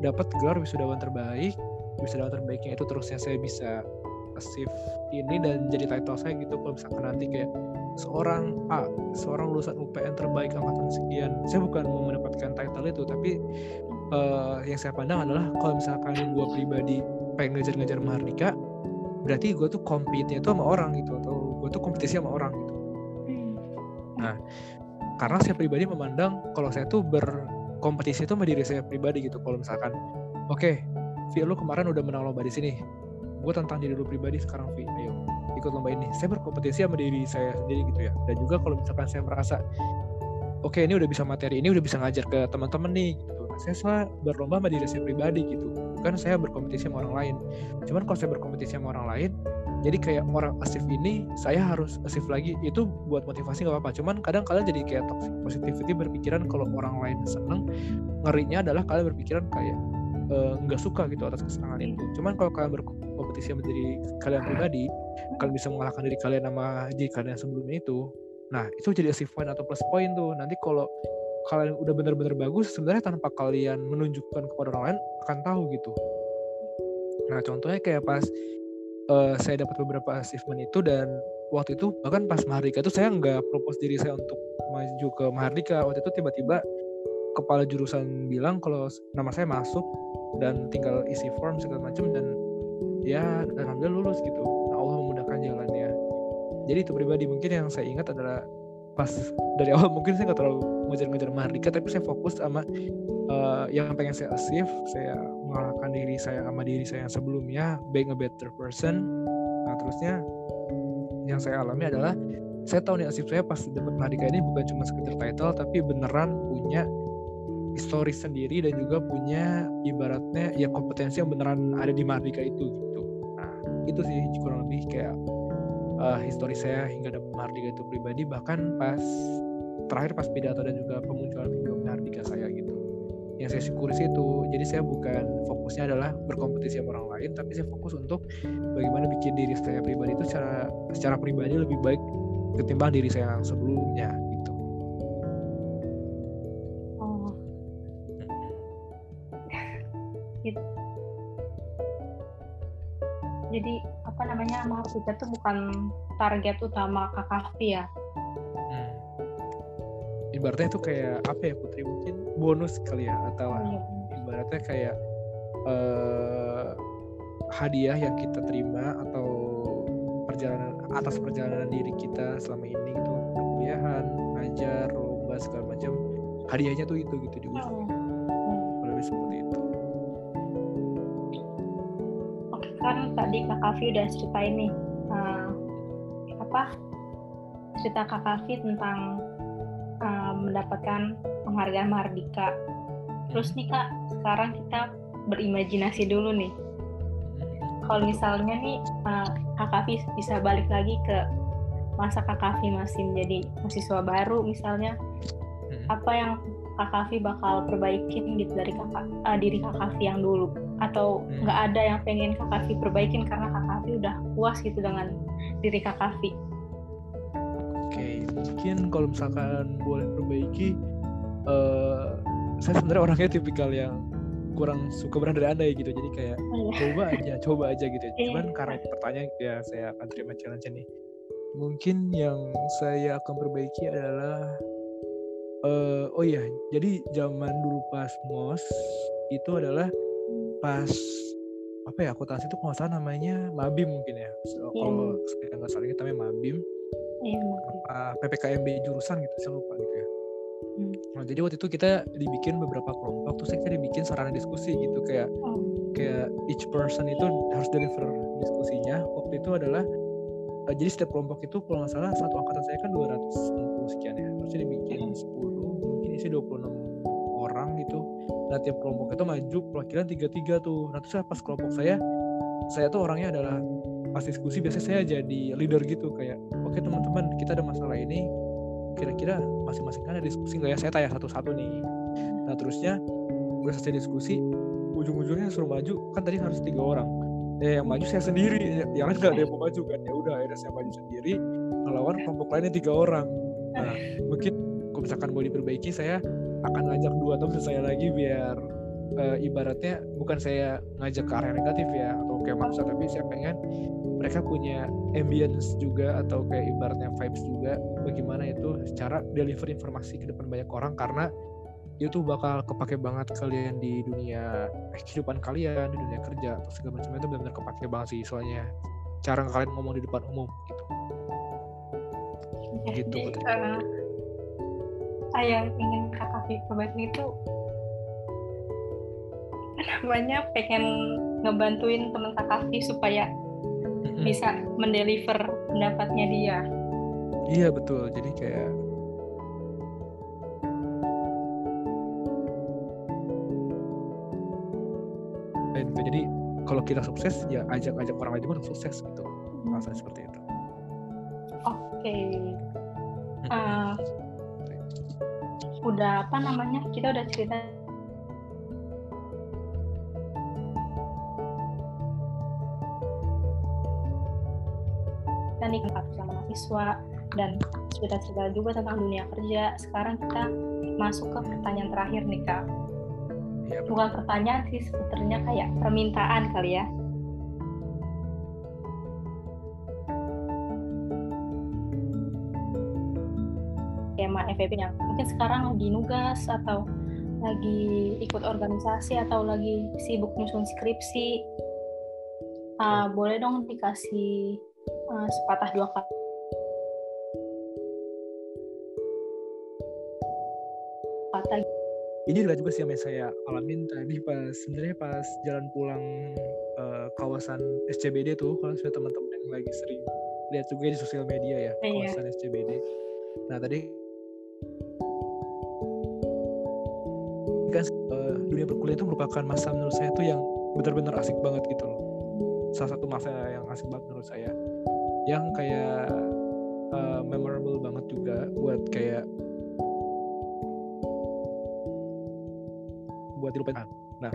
dapat gelar wisudawan terbaik wisudawan terbaiknya itu terusnya saya bisa achieve ini dan jadi title saya gitu. Kalau misalkan nanti kayak seorang A, seorang lulusan UPN terbaik angkatan sekian. Saya bukan mau mendapatkan title itu, tapi uh, yang saya pandang adalah kalau misalkan gue pribadi pengen ngejar-ngejar Mahardika, berarti gue tuh compete-nya itu sama orang gitu atau gue tuh kompetisi sama orang gitu. Nah, karena saya pribadi memandang kalau saya tuh berkompetisi itu sama diri saya pribadi gitu. Kalau misalkan, oke, okay, Vi lu kemarin udah menang lomba di sini. Gue tentang diri lu pribadi sekarang Vi ayo ikut lomba ini. Saya berkompetisi sama diri saya sendiri gitu ya. Dan juga kalau misalkan saya merasa oke okay, ini udah bisa materi ini udah bisa ngajar ke teman-teman nih saya salah berlomba sama diri saya pribadi gitu bukan saya berkompetisi sama orang lain cuman kalau saya berkompetisi sama orang lain jadi kayak orang asif ini saya harus asif lagi itu buat motivasi nggak apa-apa cuman kadang kalian jadi kayak toxic positivity berpikiran kalau orang lain seneng ngerinya adalah kalian berpikiran kayak Eh, nggak uh, suka gitu atas kesenangan itu. Cuman kalau kalian berkompetisi sama diri kalian pribadi, kalian bisa mengalahkan diri kalian sama diri kalian sebelumnya itu. Nah itu jadi achievement atau plus point tuh. Nanti kalau kalian udah benar-benar bagus, sebenarnya tanpa kalian menunjukkan kepada orang lain akan tahu gitu. Nah contohnya kayak pas uh, saya dapat beberapa achievement itu dan waktu itu bahkan pas Mahardika itu saya nggak propose diri saya untuk maju ke Mahardika. Waktu itu tiba-tiba kepala jurusan bilang kalau nama saya masuk dan tinggal isi form segala macam dan ya dan alhamdulillah lulus gitu. Nah, Allah memudahkan jalannya. Jadi itu pribadi mungkin yang saya ingat adalah pas dari awal mungkin saya nggak terlalu ngejar-ngejar Mardika tapi saya fokus sama uh, yang pengen saya achieve saya mengalahkan diri saya sama diri saya yang sebelumnya being a better person nah terusnya yang saya alami adalah saya tahu nih achieve saya pas dapat Mardika ini bukan cuma sekedar title tapi beneran punya historis sendiri dan juga punya ibaratnya ya kompetensi yang beneran ada di Mardika itu gitu. Nah itu sih kurang lebih kayak uh, histori saya hingga dapat Mardika itu pribadi bahkan pas terakhir pas pidato dan juga pemunculan video Mardika saya gitu. Yang saya syukuri sih itu. Jadi saya bukan fokusnya adalah berkompetisi sama orang lain, tapi saya fokus untuk bagaimana bikin diri saya pribadi itu secara secara pribadi lebih baik ketimbang diri saya sebelumnya gitu jadi apa namanya mahasiswa itu bukan target utama kakak ya hmm. ibaratnya itu kayak apa ya Putri mungkin bonus kali ya atau oh, iya. ibaratnya kayak uh, hadiah yang kita terima atau perjalanan atas perjalanan diri kita selama ini itu perkuliahan, ngajar, lomba segala macam hadiahnya tuh itu gitu di ujung. Oh. Lebih seperti itu. Kan tadi Kak Kavi udah ceritain nih uh, apa cerita Kak Kavi tentang uh, mendapatkan penghargaan Mardika. Terus nih Kak, sekarang kita berimajinasi dulu nih. Kalau misalnya nih uh, Kak Kavi bisa balik lagi ke masa Kak Kavi masih menjadi mahasiswa baru misalnya, apa yang Kak Kavi bakal perbaikin gitu dari kakak uh, diri Kak Kavi yang dulu atau hmm. nggak hmm. ada yang pengen Kak Kavi perbaikin karena Kak Kavi udah puas gitu dengan diri Kak Kavi. Oke, mungkin kalau misalkan boleh perbaiki, uh, saya sebenarnya orangnya tipikal yang kurang suka berandai-andai gitu jadi kayak oh, iya. coba aja coba aja gitu iya. cuman karena pertanyaan ya saya akan terima challenge ini mungkin yang saya akan perbaiki adalah uh, oh iya jadi zaman dulu pas mos itu adalah pas apa ya akuntansi itu kalau salah namanya mabim mungkin ya. So, yeah. kalau saya nggak salah ini namanya mabim. Yeah, apa ppkmb jurusan gitu saya lupa gitu ya. Hmm. nah jadi waktu itu kita dibikin beberapa kelompok terus kita dibikin sarana diskusi gitu kayak oh. kayak each person itu harus deliver diskusinya. Waktu itu adalah uh, jadi setiap kelompok itu kalau nggak salah satu angkatan saya kan 260 sekian ya. Terus dibikin 10 mungkin isi 26 orang gitu nah tiap kelompok. Itu maju perwakilan tiga tiga tuh. Nah terus pas kelompok saya saya tuh orangnya adalah pas diskusi biasanya saya jadi leader gitu. Kayak oke okay, teman-teman kita ada masalah ini. Kira-kira masing-masing kan ada diskusi nggak ya? Saya tanya satu-satu nih. Nah terusnya udah selesai diskusi ujung-ujungnya suruh maju. Kan tadi harus tiga orang. Ya yang maju saya sendiri. Yang lain nggak ada yang mau maju kan. Ya udah akhirnya saya maju sendiri melawan kelompok lainnya tiga orang. Nah mungkin kalau misalkan mau diperbaiki saya akan ngajak dua teman saya lagi biar uh, ibaratnya bukan saya ngajak ke arah negatif ya atau kayak maksa tapi saya pengen mereka punya ambience juga atau kayak ibaratnya vibes juga bagaimana itu secara deliver informasi ke depan banyak orang karena itu bakal kepake banget kalian di dunia eh, kehidupan kalian di dunia kerja atau segala macam itu benar-benar kepake banget sih soalnya cara kalian ngomong di depan umum gitu. Gitu jadi, uh, yang ingin kakak perbaiki itu. Namanya pengen ngebantuin teman kakak supaya bisa mendeliver pendapatnya dia. Iya betul. Jadi kayak jadi kalau kita sukses ya ajak-ajak orang lain juga untuk sukses gitu. Masa hmm. seperti itu. Oke. Okay. uh, udah apa namanya kita udah cerita. Kita nih sama mahasiswa dan cerita-cerita juga tentang dunia kerja. Sekarang kita masuk ke pertanyaan terakhir nih kak. Ya, bukan pertanyaan sih sebetulnya kayak permintaan kali ya. Tema FVP yang mungkin sekarang lagi nugas atau lagi ikut organisasi atau lagi sibuk nyusun skripsi uh, boleh dong dikasih uh, sepatah dua kata kata ini juga juga sih yang saya alamin tadi pas sebenarnya pas jalan pulang uh, kawasan SCBD tuh kalau saya teman-teman yang lagi sering lihat juga di sosial media ya iya. kawasan SCBD nah tadi kan uh, dunia perkuliahan itu merupakan masa menurut saya tuh yang benar-benar asik banget gitu loh salah satu masa yang asik banget menurut saya yang kayak uh, memorable banget juga buat kayak buat dilupain. Nah,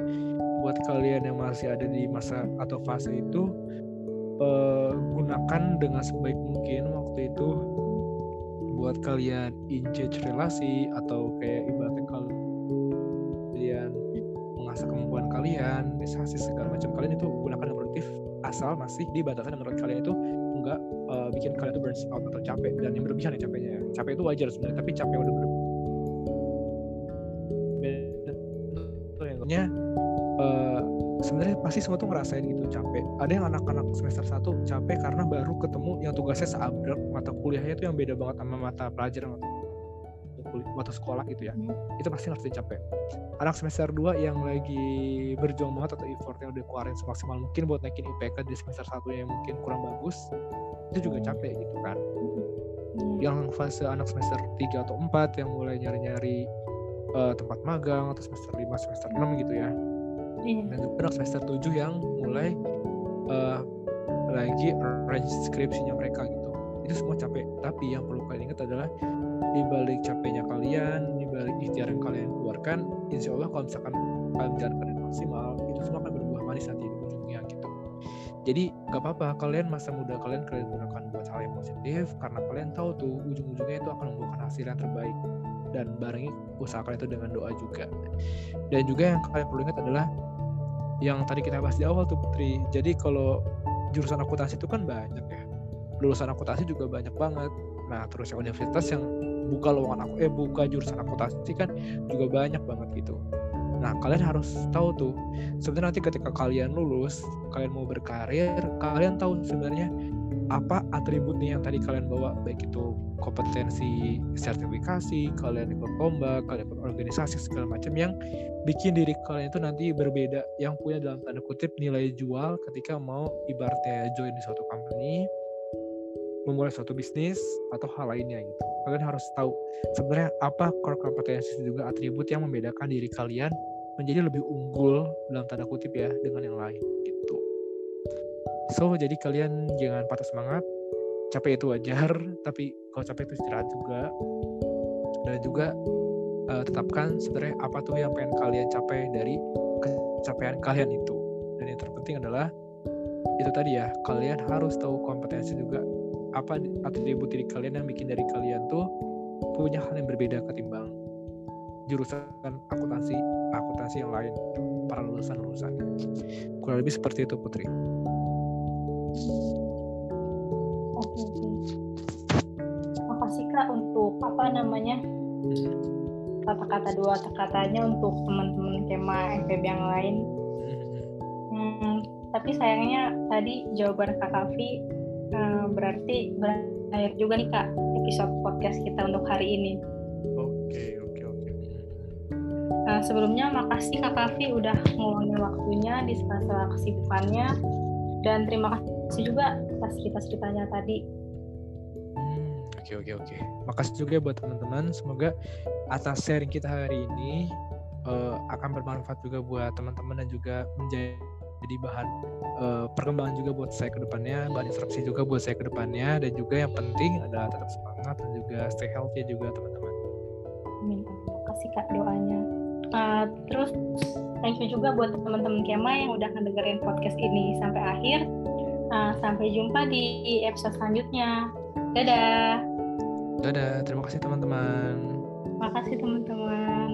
buat kalian yang masih ada di masa atau fase itu, uh, gunakan dengan sebaik mungkin waktu itu buat kalian engage relasi atau kayak kalian, misalnya segala macam kalian itu gunakan yang produktif asal masih di batasan menurut kalian itu enggak uh, bikin kalian itu burn out atau capek dan yang berlebihan ya capeknya. Capek itu wajar sebenarnya, tapi capek udah bener uh, sebenarnya pasti semua tuh ngerasain gitu capek. Ada yang anak-anak semester 1 capek karena baru ketemu yang tugasnya seabrek mata kuliahnya itu yang beda banget sama mata pelajaran sekolah gitu ya. Hmm. Itu pasti ngerasain capek. Anak semester 2 yang lagi berjuang banget atau effortnya udah keluarin semaksimal mungkin buat naikin IPK di semester 1 yang mungkin kurang bagus, itu juga capek gitu kan. Hmm. Yang fase anak semester 3 atau 4 yang mulai nyari-nyari uh, tempat magang atau semester 5 semester 6 gitu ya yeah. dan juga semester 7 yang mulai uh, lagi arrange skripsinya mereka gitu itu semua capek tapi yang perlu kalian ingat adalah di balik capeknya kalian di balik ikhtiar yang kalian keluarkan insya Allah kalau misalkan kalian menjalankan dengan maksimal itu semua akan berbuah manis nanti di ujungnya gitu. Jadi gak apa-apa kalian masa muda kalian kalian gunakan buat hal yang positif karena kalian tahu tuh ujung-ujungnya itu akan membuahkan hasil yang terbaik. Dan barengi usaha kalian itu dengan doa juga. Dan juga yang kalian perlu ingat adalah yang tadi kita bahas di awal tuh Putri jadi kalau jurusan akuntansi itu kan banyak ya. Lulusan akuntansi juga banyak banget. Nah terus yang universitas yang buka lowongan aku eh buka jurusan akuntansi kan juga banyak banget gitu. Nah kalian harus tahu tuh sebenarnya nanti ketika kalian lulus kalian mau berkarir kalian tahu sebenarnya apa atributnya yang tadi kalian bawa baik itu kompetensi sertifikasi kalian ikut lomba kalian ikut organisasi segala macam yang bikin diri kalian itu nanti berbeda yang punya dalam tanda kutip nilai jual ketika mau ibaratnya join di suatu company memulai suatu bisnis atau hal lainnya gitu kalian harus tahu sebenarnya apa core kompetensi juga atribut yang membedakan diri kalian menjadi lebih unggul dalam tanda kutip ya dengan yang lain gitu. So jadi kalian jangan patah semangat. Capek itu wajar tapi kalau capek itu istirahat juga. Dan juga uh, tetapkan sebenarnya apa tuh yang pengen kalian capai dari kecapaian kalian itu. Dan yang terpenting adalah itu tadi ya kalian harus tahu kompetensi juga apa atribut diri kalian yang bikin dari kalian tuh punya hal yang berbeda ketimbang jurusan akuntansi akuntansi yang lain para lulusan lulusan kurang lebih seperti itu putri. Oke makasih kak untuk apa namanya kata-kata dua kata-katanya untuk teman-teman kema FPB yang lain? Hmm, tapi sayangnya tadi jawaban kak Kavi uh, berarti berakhir juga nih kak episode podcast kita untuk hari ini. Oke oke oke. Nah, sebelumnya makasih kak Kavi udah ngeluangin waktunya di sela-sela kesibukannya dan terima kasih juga atas cerita-ceritanya tadi. Hmm, oke oke oke. Makasih juga buat teman-teman. Semoga atas sharing kita hari ini uh, akan bermanfaat juga buat teman-teman dan juga menjadi jadi bahan uh, perkembangan juga buat saya ke depannya bahan instruksi juga buat saya ke depannya dan juga yang penting adalah tetap semangat dan juga stay healthy juga teman-teman. Amin. Terima kasih kak doanya. Uh, terus thank you juga buat teman-teman Kema yang udah ngedengerin podcast ini sampai akhir. Uh, sampai jumpa di episode selanjutnya. Dadah. Dadah. Terima kasih teman-teman. Terima kasih teman-teman